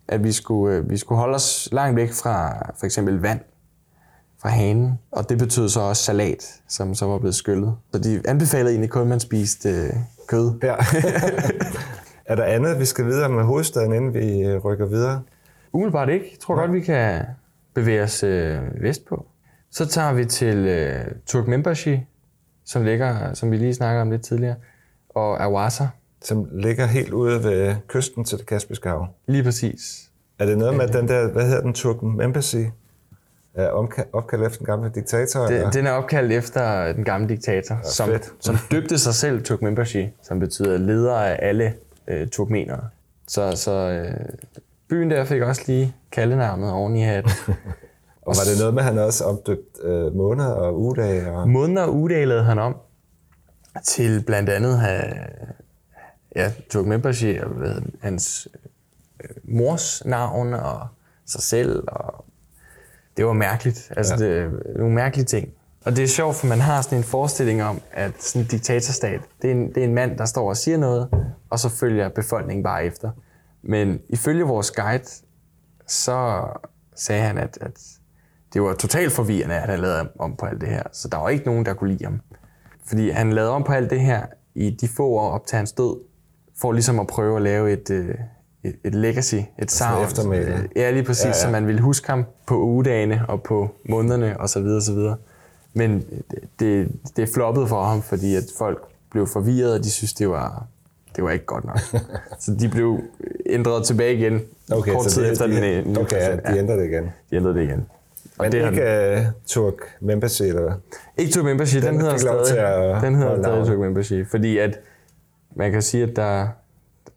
at vi skulle, øh, vi skulle holde os langt væk fra for eksempel vand fra hanen. Og det betød så også salat, som så var blevet skyllet. Så de anbefalede egentlig kun, at man spiste øh, kød. ja. er der andet, vi skal videre med hovedstaden, inden vi øh, rykker videre? Umiddelbart ikke. Jeg tror godt, vi kan bevæge os øh, vestpå. Så tager vi til øh, Turkmenbashi, som ligger, som vi lige snakkede om lidt tidligere, og Awasa. Som ligger helt ude ved kysten til det Kaspiske Hav. Lige præcis. Er det noget med den der, hvad hedder den, Turken Embassy? Er opkaldt efter den gamle diktator? eller? Den, den er opkaldt efter den gamle diktator, ja, som, fedt. som døbte sig selv Turkmenbashi, som betyder leder af alle øh, turkmenere. Så, så øh, byen der fik også lige kaldenavnet oven i hatten. Og var det noget med, at han også omdøbt øh, måneder og ugedage? Og... Måneder og ugedage lavede han om til blandt andet have, ja, Turkmenbashi hans øh, mors navn og sig selv. Og det var mærkeligt. Altså, ja. det, nogle mærkelige ting. Og det er sjovt, for man har sådan en forestilling om, at sådan en diktatorstat, det er en, det er en mand, der står og siger noget, og så følger befolkningen bare efter. Men ifølge vores guide, så sagde han, at, at det var totalt forvirrende, at han lavede om på alt det her. Så der var ikke nogen, der kunne lide ham. Fordi han lavede om på alt det her i de få år op til hans død, for ligesom at prøve at lave et, øh, et, et legacy, et savn. eftermæle. Ja, lige præcis, ja, Ja, så man ville huske ham på ugedagene og på månederne osv. osv. Men det, det, floppede for ham, fordi at folk blev forvirret, og de synes det var, det var ikke godt nok. så de blev ændret tilbage igen, Okay, kort tid det- efter de, den nye Okay, ja, præsident. de ændrer det igen. de ændrede det igen. Og Men det ikke uh, Turk Membassy, eller ikke Turk Membership, den, Den hedder lov til stadig, at den hedder stadig. Turk Membership, fordi at man kan sige, at der,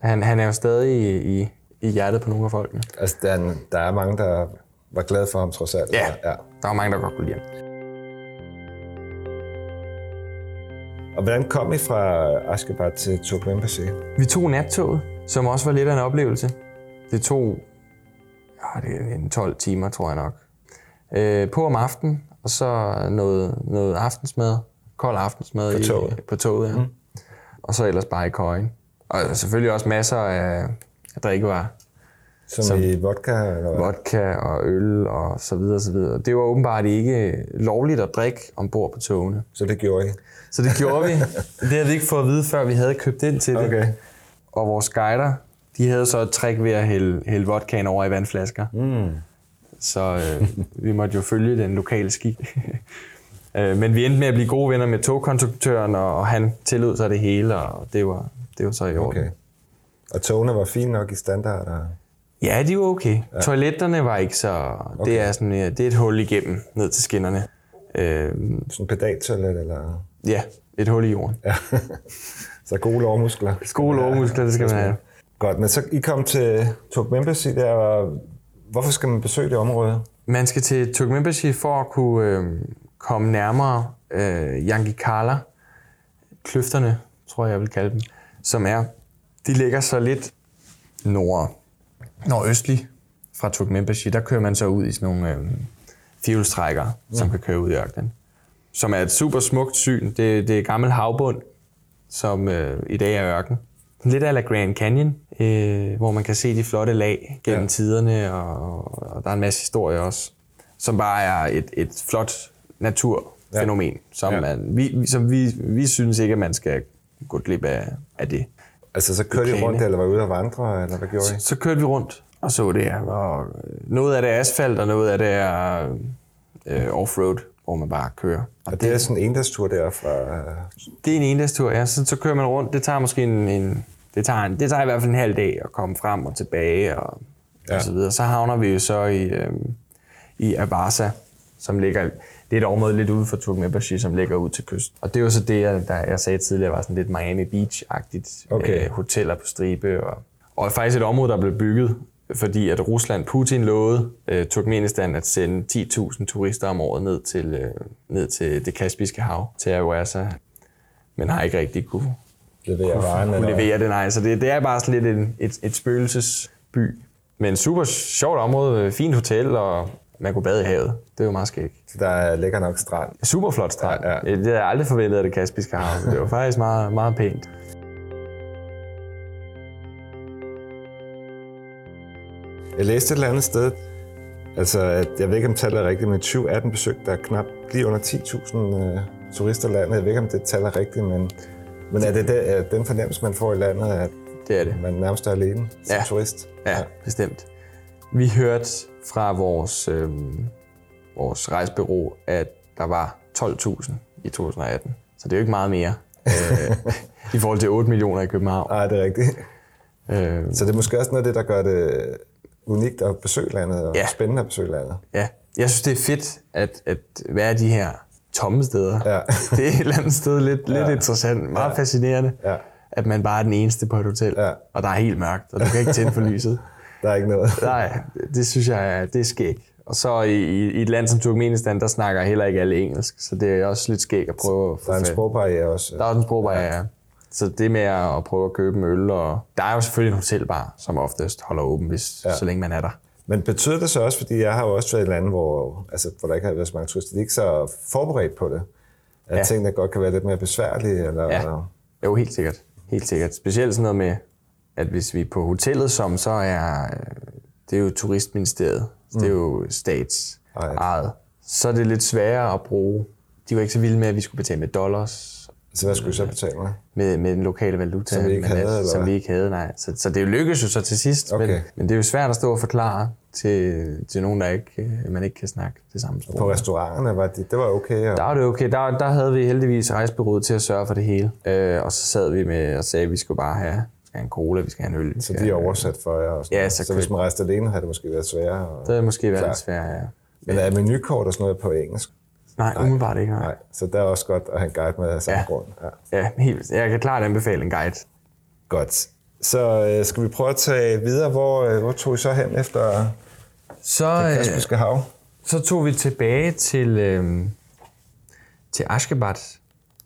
han, han er jo stadig i, i, i hjertet på nogle af folkene. Altså, der, er- der er mange, der var glade for ham trods alt. Ja. ja. Der var mange, der godt kunne lide ham. Og hvordan kom I fra Ashgabat til Turk Embassy? Vi tog nattoget, som også var lidt af en oplevelse. Det tog ja, det er en 12 timer, tror jeg nok. Øh, på om aftenen, og så noget, noget aftensmad, kold aftensmad På i, toget? på toget ja. mm. Og så ellers bare i køjen. Og selvfølgelig også masser af, drikkevarer. Som, Som- i vodka? Eller hvad? vodka og øl og så videre, så videre. Det var åbenbart ikke lovligt at drikke ombord på togene. Så det gjorde I? Så det gjorde vi. Det havde vi ikke fået at vide, før vi havde købt ind til det. Okay. Og vores guider, de havde så et trick ved at hælde, hælde vodkaen over i vandflasker. Mm. Så øh, vi måtte jo følge den lokale skik. Øh, Men vi endte med at blive gode venner med togkonstruktøren, og og han tillod sig det hele, og det var, det var så i orden. Okay. Og togene var fine nok i standard? Og... Ja, de var okay. Ja. Toiletterne var ikke så... Okay. Det, er sådan, ja, det er et hul igennem ned til skinnerne. Øh, Sådan pedaltoilet, eller... ja, et hul i jorden. Ja. så gode lårmuskler. Gode lårmuskler, det skal man have. Godt, men så I kom til Turkmenbashi der, hvorfor skal man besøge det område? Man skal til Turkmenbashi for at kunne øh, komme nærmere øh, Yangikala, kløfterne, tror jeg, jeg vil kalde dem, som er, de ligger så lidt nord, nordøstlig fra Turkmenbashi. Der kører man så ud i sådan nogle øh, fjolstrækker, som kan køre ud i ørkenen. Som er et super smukt syn. Det, det er gammel havbund, som øh, i dag er ørken. Lidt af Grand Canyon, øh, hvor man kan se de flotte lag gennem Ja. ja. tiderne, og, og der er en masse historie også, som bare er et, et flot naturfænomen, ja. som, Ja. ja. man, vi, vi- som vi, vi synes ikke, at man skal gå glip af, af det. Altså, så kørte I rundt, eller var ude at vandre, eller hvad gjorde I? Så kørte vi rundt og så det her. Og noget af det er asfalt, og noget af det er øh, offroad, hvor man bare kører. Og det er sådan en endagstur der fra... Det er en endagstur, ja. Så, så kører man rundt. Det tager måske en, en, det, tager en det tager i hvert fald en halv dag at komme frem og tilbage og, Ja. og så videre. Så havner vi jo så i, øhm, i Abasa, som ligger... Det er et område lidt ude for Turkmenbashi, som ligger ud til kysten. Og det er jo så det, jeg, der, jeg sagde tidligere, var sådan lidt Miami Beach-agtigt. Okay. Med hoteller på stribe. Og, og faktisk et område, der blev bygget, fordi at Rusland, Putin lovede øh, Turkmenistan at sende 10.000 turister om året ned til, øh, ned til det Kaspiske hav, til Awasa. Men har ikke rigtig kunne Levere varen, kunne eller... levere det, nej. Så det, det er bare sådan lidt en, et, et spøgelsesby. Men super sjovt område, fint hotel, og man kunne bade i havet. Det er jo meget skægt. Så der ligger nok strand. Super flot strand. Ja, ja. Det havde jeg aldrig forventet af det Kaspiske hav. Det var faktisk meget, meget pænt. Jeg læste et eller andet sted, altså, at, jeg ved ikke, om tallet er rigtigt, men 2018 besøgte der knap lige under 10.000 øh, turister landet. Jeg ved ikke, om det tal er rigtigt, men, men er det, det er den fornemmelse, man får i landet, at Det er det. man nærmest er alene som Ja. turist? Ja, bestemt. Vi hørte fra vores, øh, vores rejsebureau, at der var 12.000 i 2018. Så det er jo ikke meget mere. øh, I forhold til 8 millioner i København. Nej, det er rigtigt. Øh, Så det er måske også noget af det, der gør det unikt at besøge landet, og Ja. spændende at besøge landet. Ja, jeg synes, det er fedt at, at være de her tomme steder. Ja. Det er et eller andet sted lidt, lidt interessant, meget Ja. fascinerende, Ja. at man bare er den eneste på et hotel, Ja. og der er helt mørkt, og du kan ikke tænde for lyset. Der er ikke noget. Nej, det synes jeg det er skægt. Og så i, i, et land som Turkmenistan, der snakker heller ikke alle engelsk, så det er også lidt skægt at prøve at få Der er en sprogbarriere også. Der er også en sprogbarriere, ja. Så det med at prøve at købe en øl, og der er jo selvfølgelig en hotelbar, som oftest holder åben, hvis, Ja. så længe man er der. Men betyder det så også, fordi jeg har jo også været i lande, hvor, altså, hvor der ikke har været så mange turister, de er ikke så forberedt på det, at Ja. tingene godt kan være lidt mere besværlige? Eller, Ja, jo helt sikkert. Helt sikkert. Specielt sådan noget med, at hvis vi er på hotellet, som så er, øh, det er jo turistministeriet, mm. det er jo stats Ejet. ejet, så er det lidt sværere at bruge. De var ikke så vilde med, at vi skulle betale med dollars, Så hvad skulle vi så betale med? med, med den lokale valuta. Som vi ikke havde, at- eller Som vi ikke havde, nej. Så, så det lykkedes jo så til sidst, Okay. men, men det er jo svært at stå og forklare til, til nogen, der ikke, øh, man ikke kan snakke det samme sprog. På restauranterne, var de, det var okay. Og, Der var det okay. Der, der havde vi heldigvis rejsbyrået til at sørge for det hele. Øh, og så sad vi med og sagde, at vi skulle bare have, skal have en cola, vi skal have en øl. så de er oversat for jer. Og sådan Ja, så så hvis man rejste alene, havde det måske været sværere. Og, Det havde måske været lidt svært, ja. men er menukort og sådan noget på engelsk? Nej, umiddelbart ikke. Nej. Nej, så der er også godt at have en guide med af samme Ja. grund. Ja. Ja, helt, jeg kan klart anbefale en guide. Godt. Så øh, skal vi prøve at tage videre. Hvor, øh, hvor tog I så hen efter Så, det Kaspiske Hav? så tog vi tilbage til, øh, til Ashgabat.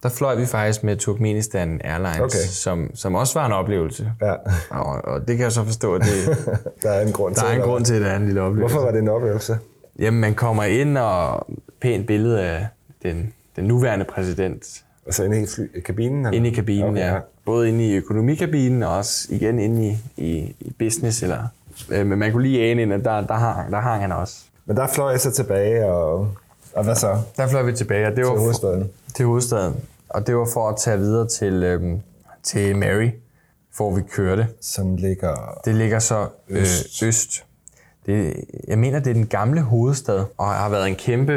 Der fløj vi faktisk med Turkmenistan Airlines, Okay. som, som også var en oplevelse. Ja, Og, og det kan jeg så forstå, at det, der er en grund der til er en grund til, at det er en lille oplevelse. Hvorfor var det en oplevelse? Jamen, man kommer ind og pænt billede af den, den nuværende præsident Altså inde i fly, kabinen? Eller? inde i kabinen, Okay, ja. Både inde i økonomikabinen og også igen inde i, i, i business eller Øh, men man kunne lige ane ind, at der, der, hang, der hang han også. Men der fløj jeg så tilbage, og, og hvad så? Der fløj vi tilbage, og det var Til hovedstaden. Til hovedstaden. Og det var for at tage videre til, øhm, til Mary, hvor vi kørte. Som ligger... Det ligger så øst. Øst. Øh, øst. Det, jeg mener, det er den gamle hovedstad, og har været en kæmpe,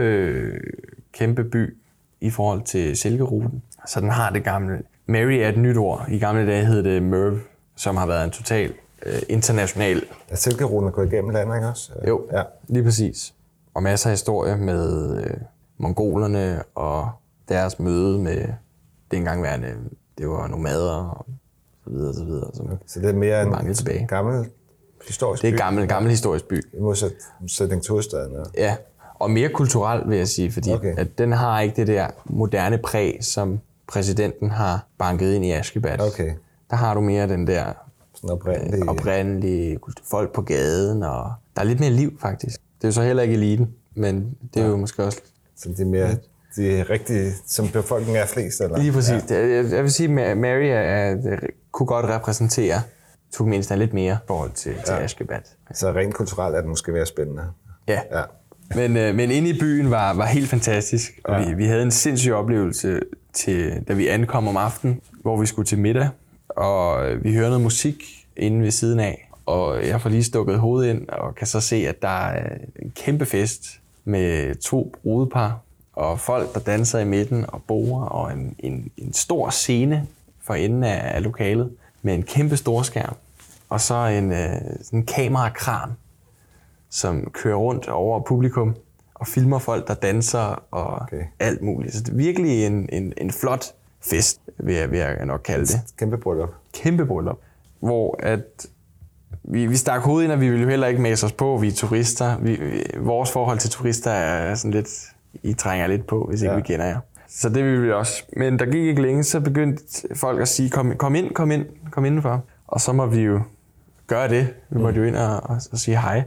kæmpe by i forhold til Silkeruten. Så den har det gamle. Mary er et nyt ord. I gamle dage hed det Merv, som har været en total øh, international. Er Silkeruten er gået igennem landet, ikke også? Jo, Ja. lige præcis. Og masser af historie med øh, mongolerne og deres møde med det engang det var nomader og så videre, så videre. Så Så det er mere en tilbage. gammel historisk det er by, en gammel, gammel historisk by. i modsætning til hovedstaden. Ja. Ja, og mere kulturel, vil jeg sige, fordi Okay. okay. at den har ikke det der moderne præg, som præsidenten har banket ind i Ashgabat. Okay. Der har du mere den der Sådan oprindelig. oprindelige kultur- folk på gaden, og der er lidt mere liv, faktisk. Det er jo så heller ikke eliten, men det er jo måske også Så det er mere de rigtige, som befolkningen er flest, eller? lige præcis. Ja. Jeg, vil sige, at Mary er, kunne godt repræsentere Turkmenistan lidt mere i forhold til, til Ashgabat. Så rent kulturelt er det måske mere spændende. Ja. Ja. Men, øh, men inde i byen var, var helt fantastisk, og Ja. ja. vi, vi havde en sindssyg oplevelse, til, da vi ankom om aftenen, hvor vi skulle til middag, og øh, vi hørte noget musik inde ved siden af, og jeg får lige stukket hovedet ind, og kan så se, at der er en kæmpe fest med to brudepar, og folk, der danser i midten og borer, og en, en, en stor scene for enden af, af lokalet, med en kæmpe storskærm, og så en, øh, en kamerakran, som kører rundt over publikum og filmer folk, der danser og Okay. alt muligt. Så det er virkelig en, en, en flot fest, vil jeg, vil jeg nok kalde det. Kæmpe bryllup. Kæmpe bryllup. Hvor at vi, vi stak hovedet ind, og vi ville jo heller ikke mase os på, vi er turister. Vi, vores forhold til turister er sådan lidt, I trænger lidt på, hvis ikke Ja. vi kender jer. Så det ville vi også. Men der gik ikke længe, så begyndte folk at sige, kom, kom ind, kom ind, kom indenfor. Og så må vi jo gøre det. Vi måtte jo ind og, og, og sige hej.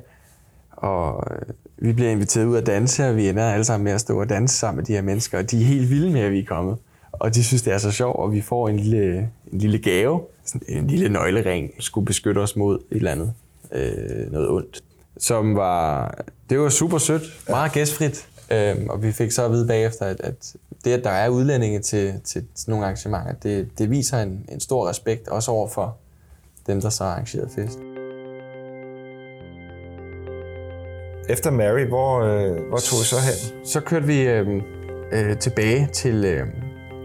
Og øh, vi bliver inviteret ud at danse, og vi ender alle sammen med at stå og danse sammen med de her mennesker, og de er helt vilde med, at vi er kommet. Og de synes, det er så sjovt, og vi får en lille, en lille gave, sådan en lille nøglering, skulle beskytte os mod et eller andet, øh, noget ondt. Som var, det var super sødt, meget gæstfrit, øhm, og vi fik så at vide bagefter, at, at det, at der er udlændinge til, til sådan nogle arrangementer, det, det viser en, en stor respekt, også over for dem, der så arrangerede fest. Efter Mary, hvor, øh, hvor tog I så hen? Så kørte vi øh, øh, tilbage til, øh,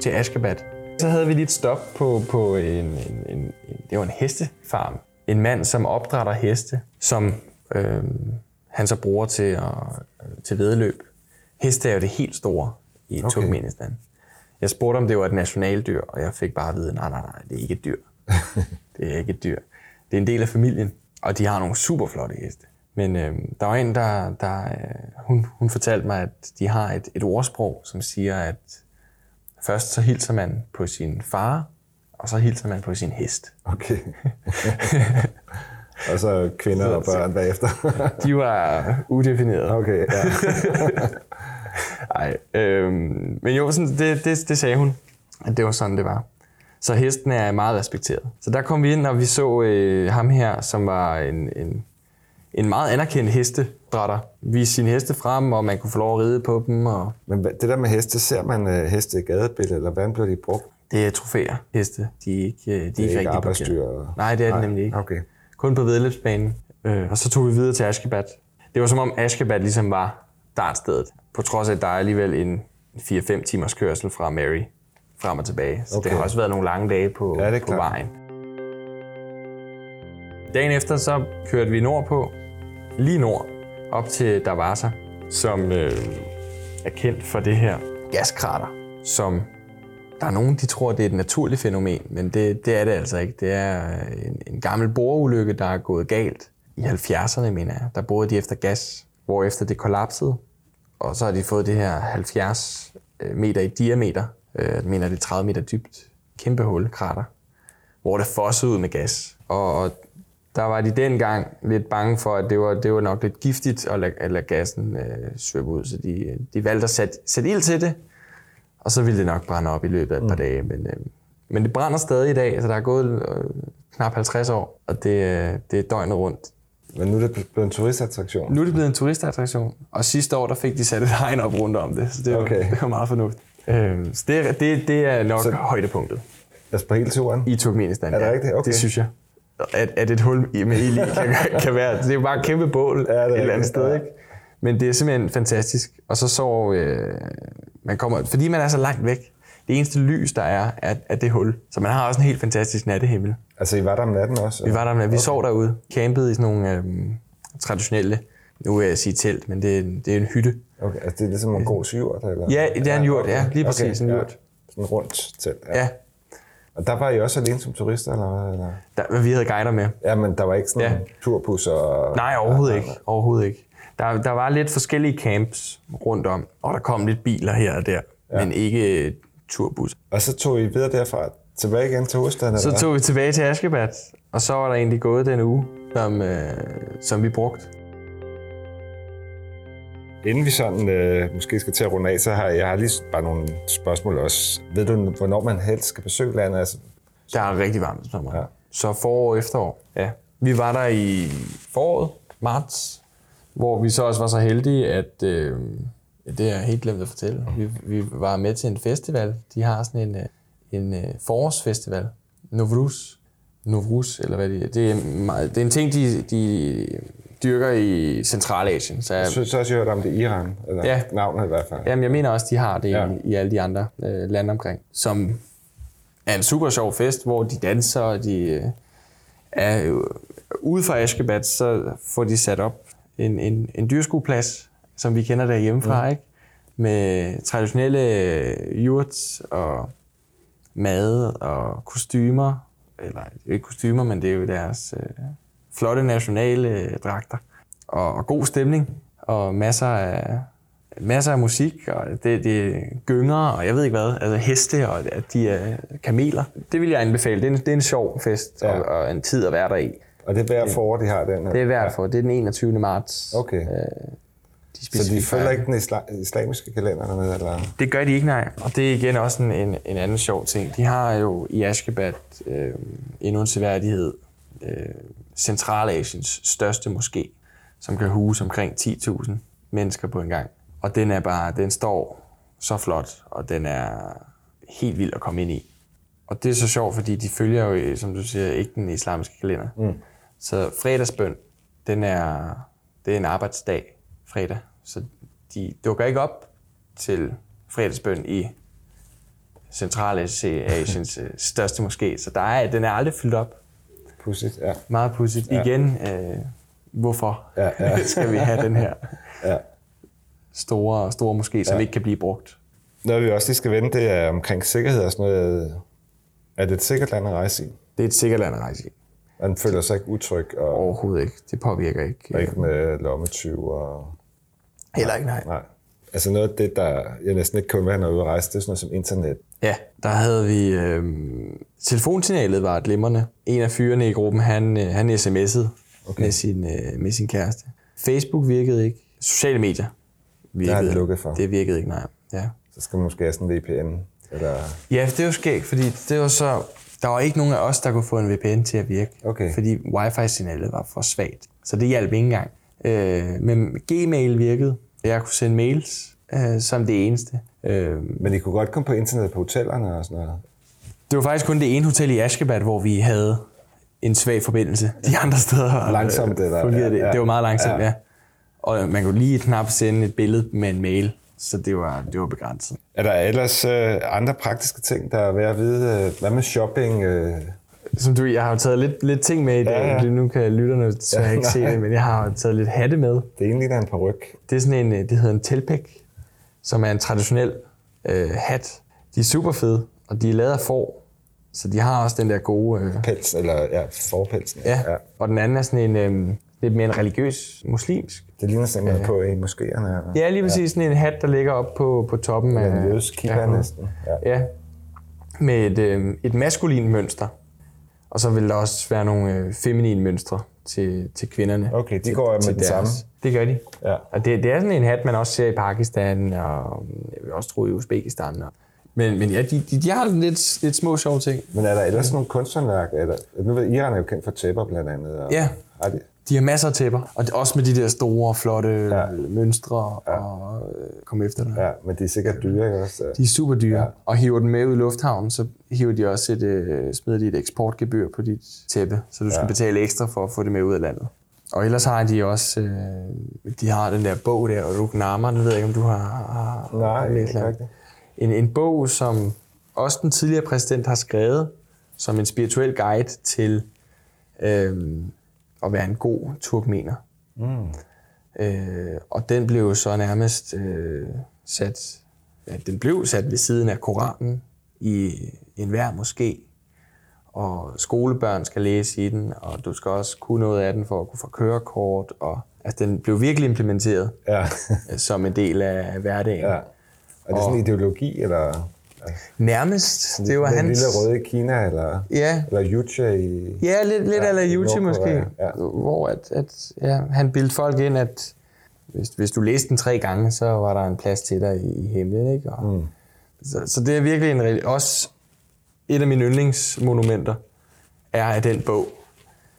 til Ashgabat. Så havde vi lige et stop på, på en, en, en, en, det var en hestefarm. En mand, som opdrætter heste, som øh, han så bruger til, at, til vedløb. Heste er jo det helt store i Okay. Turkmenistan. Jeg spurgte, om det var et nationaldyr, og jeg fik bare at vide, nej, nej, nej, det er ikke et dyr. det er ikke et dyr. Det er en del af familien, og de har nogle super flotte heste. Men øh, der var en, der, der øh, hun, hun fortalte mig, at de har et, et ordsprog, som siger, at først så hilser man på sin far, og så hilser man på sin hest. Okay. og så kvinder og børn bagefter. De var udefinerede. okay, ja. Ej, øhm, men jo, sådan, det, det, det sagde hun, at det var sådan, det var. Så hesten er meget respekteret. Så der kom vi ind, og vi så øh, ham her, som var en, en, en meget anerkendt hestedrætter. Vise sine heste frem, og man kunne få lov at ride på dem. Og Men det der med heste, ser man øh, heste i gadebilledet, eller hvordan bliver de brugt? det er trofæer, heste. De er ikke, øh, de er Det ikke er ikke rigtig arbejdsdyr? og- Nej, det er det nemlig ikke. Okay. Kun på vedløbsbanen. Øh, og så tog vi videre til Ashgabat. Det var som om Ashgabat ligesom var startstedet. På trods af, at der er alligevel en 4-5 timers kørsel fra Mary frem og tilbage. Så okay. Det har også været nogle lange dage på, Ja, det på klart. vejen. Dagen efter så kørte vi nordpå, lige nord, op til Darwaza, som øh, er kendt for det her gaskrater, som der er nogen, de tror, det er et naturligt fænomen, men det, det er det altså ikke. Det er en, en gammel boreulykke, der er gået galt i 70'erne, mener jeg. Der boede de efter gas, hvorefter det kollapsede, og så har de fået det her 70 øh, meter i diameter, øh, jeg mener det er 30 meter dybt, kæmpe hul, krater, hvor det fossede ud med gas. Og, og der var de dengang lidt bange for, at det var, det var nok lidt giftigt at lade, at lade gassen øh, svøbe ud, så de, de valgte at sætte, sætte ild til det, og så ville det nok brænde op i løbet af et par dage. Men, øh, men det brænder stadig i dag, altså der er gået øh, knap 50 år, og det, øh, det er døgnet rundt Men nu er det blevet en turistattraktion. Nu er det blevet en turistattraktion, og sidste år der fik de sat et hegn op rundt om det, så det var, Okay. det var meget fornuftigt. Øh, så det, er, det, det er nok så, højdepunktet Altså på hele turen? i Turkmenistan. Er det ja. rigtigt? Okay. Det synes jeg. At, at et hul i- med ild kan, kan være... Det er jo bare et kæmpe bål Ja, det er et eller andet sted, ikke? Men det er simpelthen fantastisk. Og så så... Øh, man kommer, fordi man er så langt væk, det eneste lys, der er, er, er det hul. Så man har også en helt fantastisk nattehimmel. Altså, I var der om natten også? Vi var der, med, vi sov derude, campede i sådan nogle øhm, traditionelle, nu vil jeg sige telt, men det er, en- det er en hytte. Okay, altså det er ligesom en god syvert, eller? Ja, det er en hjort, ja, lige præcis, en ja. hjort. Sådan rundt telt, ja. Ja, Og der var I også alene som turister, eller hvad? Eller? der, vi havde guider med. Ja, men der var ikke sådan Ja. en turbus og... Nej, overhovedet ikke. Overhovedet ikke. Der, der var lidt forskellige camps rundt om, og der kom lidt biler her og der, ja. men ikke turbus. Og så tog I videre derfra tilbage igen til hovedstaden, Så tog vi tilbage til Ashgabat, og så var der egentlig gået den uge, som, øh, som vi brugte. Inden vi sådan øh, måske skal til at runde af, så har jeg har lige bare nogle spørgsmål også. Ved du, hvornår man helst skal besøge landet? Altså, Der er rigtig varmt sommer. Ja. Så forår og efterår. Ja. Vi var der i foråret, marts, hvor vi så også var så heldige, at øh, det er jeg helt glemt at fortælle. Vi, vi var med til en festival. De har sådan en, øh, en øh, forårsfestival. Novruz. Novruz, eller hvad det er. Det er, meget, det er en ting, de, de dyrker i Centralasien. Så jeg jeg, synes også, jeg hørte om det i Iran, eller Ja. navnet i hvert fald. Jamen, jeg mener også, de har det ja. i, i alle de andre øh, lande omkring. Som er en super sjov fest, hvor de danser, og de øh, er øh, ude fra Ashgabat, så får de sat op en, en, en dyrskueplads, som vi kender derhjemmefra, mm. ikke? Med traditionelle øh, yurts og mad og kostymer. Eller ikke kostymer, men det er jo deres øh, flotte nationale øh, dragter. Og, og god stemning, og masser af, masser af musik, og det, det gynger, og jeg ved ikke hvad, altså heste, og at de er kameler. Det vil jeg anbefale. Det er en, det er en sjov fest, Ja. og, og en tid at være der i. Og det er hver forår, de har den her? Det er værd for. Det er den 21. marts. Okay. De Så de specifikke følger ikke den isla- islamiske kalender dernede, eller? Det gør de ikke, nej. Og det er igen også en, en, en anden sjov ting. De har jo i Ashgabat øh, endnu en seværdighed. Øh, Centralasiens største moské, som kan huse omkring 10.000 mennesker på en gang. Og den er bare, den står så flot, og den er helt vild at komme ind i. Og det er så sjovt, fordi de følger jo, som du siger, ikke den islamiske kalender. Mm. Så fredagsbøn, den er, det er en arbejdsdag fredag. Så de dukker ikke op til fredagsbøn i Centralasiens øh, største moské. Så der er, den er aldrig fyldt op. Pudsigt, ja. Meget pudsigt. Ja. Igen, øh, hvorfor Ja, ja. skal vi have den her ja. store, store moské, som Ja. ikke kan blive brugt? Noget vi også lige skal vende, det er omkring sikkerhed og sådan noget. Er det et sikkert land at rejse i? Det er et sikkert land at rejse i. Man føler sig ikke utryg og, Overhovedet ikke. Det påvirker ikke. og ikke med lommetyv og... Heller ikke, nej. Nej. Altså noget af det, der jeg næsten ikke kunne være, når jeg er ude at rejse, det er sådan noget som internet. Ja, der havde vi... Øh, telefonsignalet var glimrende. En af fyrene i gruppen, han, øh, han sms'ede okay. med, sin, øh, med sin kæreste. Facebook virkede ikke. Sociale medier virkede. har det lukket for. Det virkede ikke, nej. Ja. Så skal man måske have sådan en VPN. Eller... ja, det var skægt, fordi det var så... Der var ikke nogen af os, der kunne få en VPN til at virke. Okay. Fordi wifi-signalet var for svagt. Så det hjalp ikke engang. Øh, men Gmail virkede. Jeg kunne sende mails øh, som det eneste. Øh, Men I kunne godt komme på internet på hotellerne og sådan noget. Det var faktisk kun det ene hotel i Ashgabat, hvor vi havde en svag forbindelse. De andre steder Langsomt, øh, eller? fungerede det. Ja, ja. Det var meget langsomt, Ja. ja. ja. Og man kunne lige knap sende et billede med en mail, så det var, det var begrænset. Er der ellers øh, andre praktiske ting, der er værd at vide? Øh, Hvad med shopping? Øh, Som du, jeg har jo taget lidt, lidt ting med i dag. Ja, Ja, ja. ja. Nu kan lytterne desværre Ja, ikke se nej. det, men jeg har jo taget lidt hatte med. det ene ligner en paryk. Det er sådan en, øh, det hedder en telpæk, som er en traditionel øh, hat. De er super fede, og de er lavet af får, så de har også den der gode... Øh, Pels, eller ja, forpelsen. ja. ja. Og den anden er sådan en øh, lidt mere en religiøs muslimsk Det ligner sådan, man ja. på i moskéerne. Ja, lige præcis. Sådan en hat, der ligger op på, på toppen af... En jødisk af- næsten. Ja. Ja. Med et, øh, et maskulin mønster. Og så vil der også være nogle øh, feminine mønstre til, til kvinderne. Okay, de går med til den samme. Det gør de. Ja. Og det, det er sådan en hat, man også ser i Pakistan, og jeg vil også tro i Uzbekistan. Og, men, men ja, de, de, de har lidt, lidt små sjove ting. Men er der ellers nogle kunsthåndværk? Eller, nu ved Iran er jo kendt for tæpper blandt andet. Og, Ja. Har de, De har masser af tæpper, og det- også med de der store, flotte ja. mønstre og øh, komme efter dig. Ja, men de er sikkert dyre, ikke også? De er super dyre, Ja. ja. og hiver den med ud i lufthavnen, så hiver de også et, øh, smider de et eksportgebyr på dit tæppe, så du skal Ja. betale ekstra for at få det med ud af landet. Og ellers har de også, øh, de har den der bog der, Rugnama, den ved jeg ikke, om du har, har Nej, læst ikke rigtigt. En, en bog, som også den tidligere præsident har skrevet, som en spirituel guide til øh, at være en god turkmener. Mm. Øh, og den blev så nærmest øh, sat, ja, den blev sat ved siden af Koranen i enhver moské. Og skolebørn skal læse i den, og du skal også kunne noget af den for at kunne få kørekort. Og, altså, den blev virkelig implementeret Ja. som en del af hverdagen. ja. Og det er sådan en ideologi, eller Nærmest. Det var den hans... lille røde i Kina, eller, Ja, eller Yuche i... Ja, lidt, lidt Ja, i Yuchi måske. Ja. Hvor at, at, ja, han bildte folk ind, at hvis, hvis du læste den tre gange, så var der en plads til dig i, i himlen. Ikke? Og, mm. så, så det er virkelig en, også et af mine yndlingsmonumenter, er af den bog.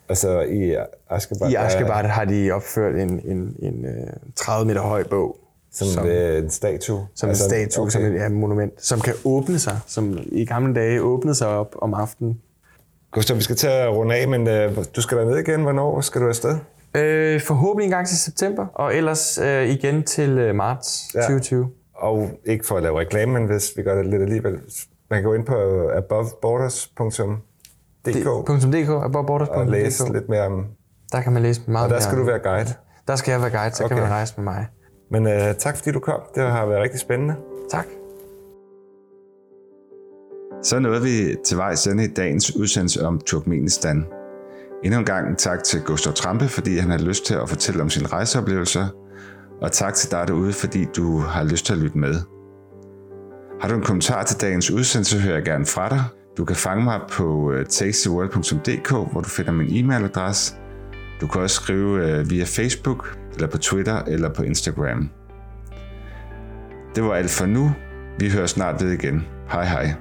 Altså i Ashgabat. I Ashgabat har de opført en, en, en øh, 30 meter høj bog. Som, som, øh, en statue. som en statue, okay. som et ja, monument, som kan åbne sig, som i gamle dage åbnede sig op om aftenen. Gustav, vi skal til at runde af, men øh, du skal ned igen. Hvornår skal du afsted? Øh, forhåbentlig en gang til september, og ellers øh, igen til øh, marts Ja. 2020. Og ikke for at lave reklame, men hvis vi gør det lidt alligevel. Man kan gå ind på aboveborders.dk .dk, aboveBorders.dk. og læse lidt mere om... Der kan man læse meget Og der mere skal om- du være guide. Der skal jeg være guide, så. Okay. kan man rejse med mig. Men øh, tak fordi du kom. Det har været rigtig spændende. Tak. Så nåede vi til vejs ende i dagens udsendelse om Turkmenistan. Endnu en gang tak til Gustav Trampe, fordi han har lyst til at fortælle om sine rejseoplevelser. Og tak til dig derude, fordi du har lyst til at lytte med. Har du en kommentar til dagens udsendelse, hører jeg gerne fra dig. Du kan fange mig på øh, tastyworld.dk, hvor du finder min e-mailadresse. Du kan også skrive øh, via Facebook, eller på Twitter, eller på Instagram. Det var alt for nu. Vi hører snart ved igen. Hej hej.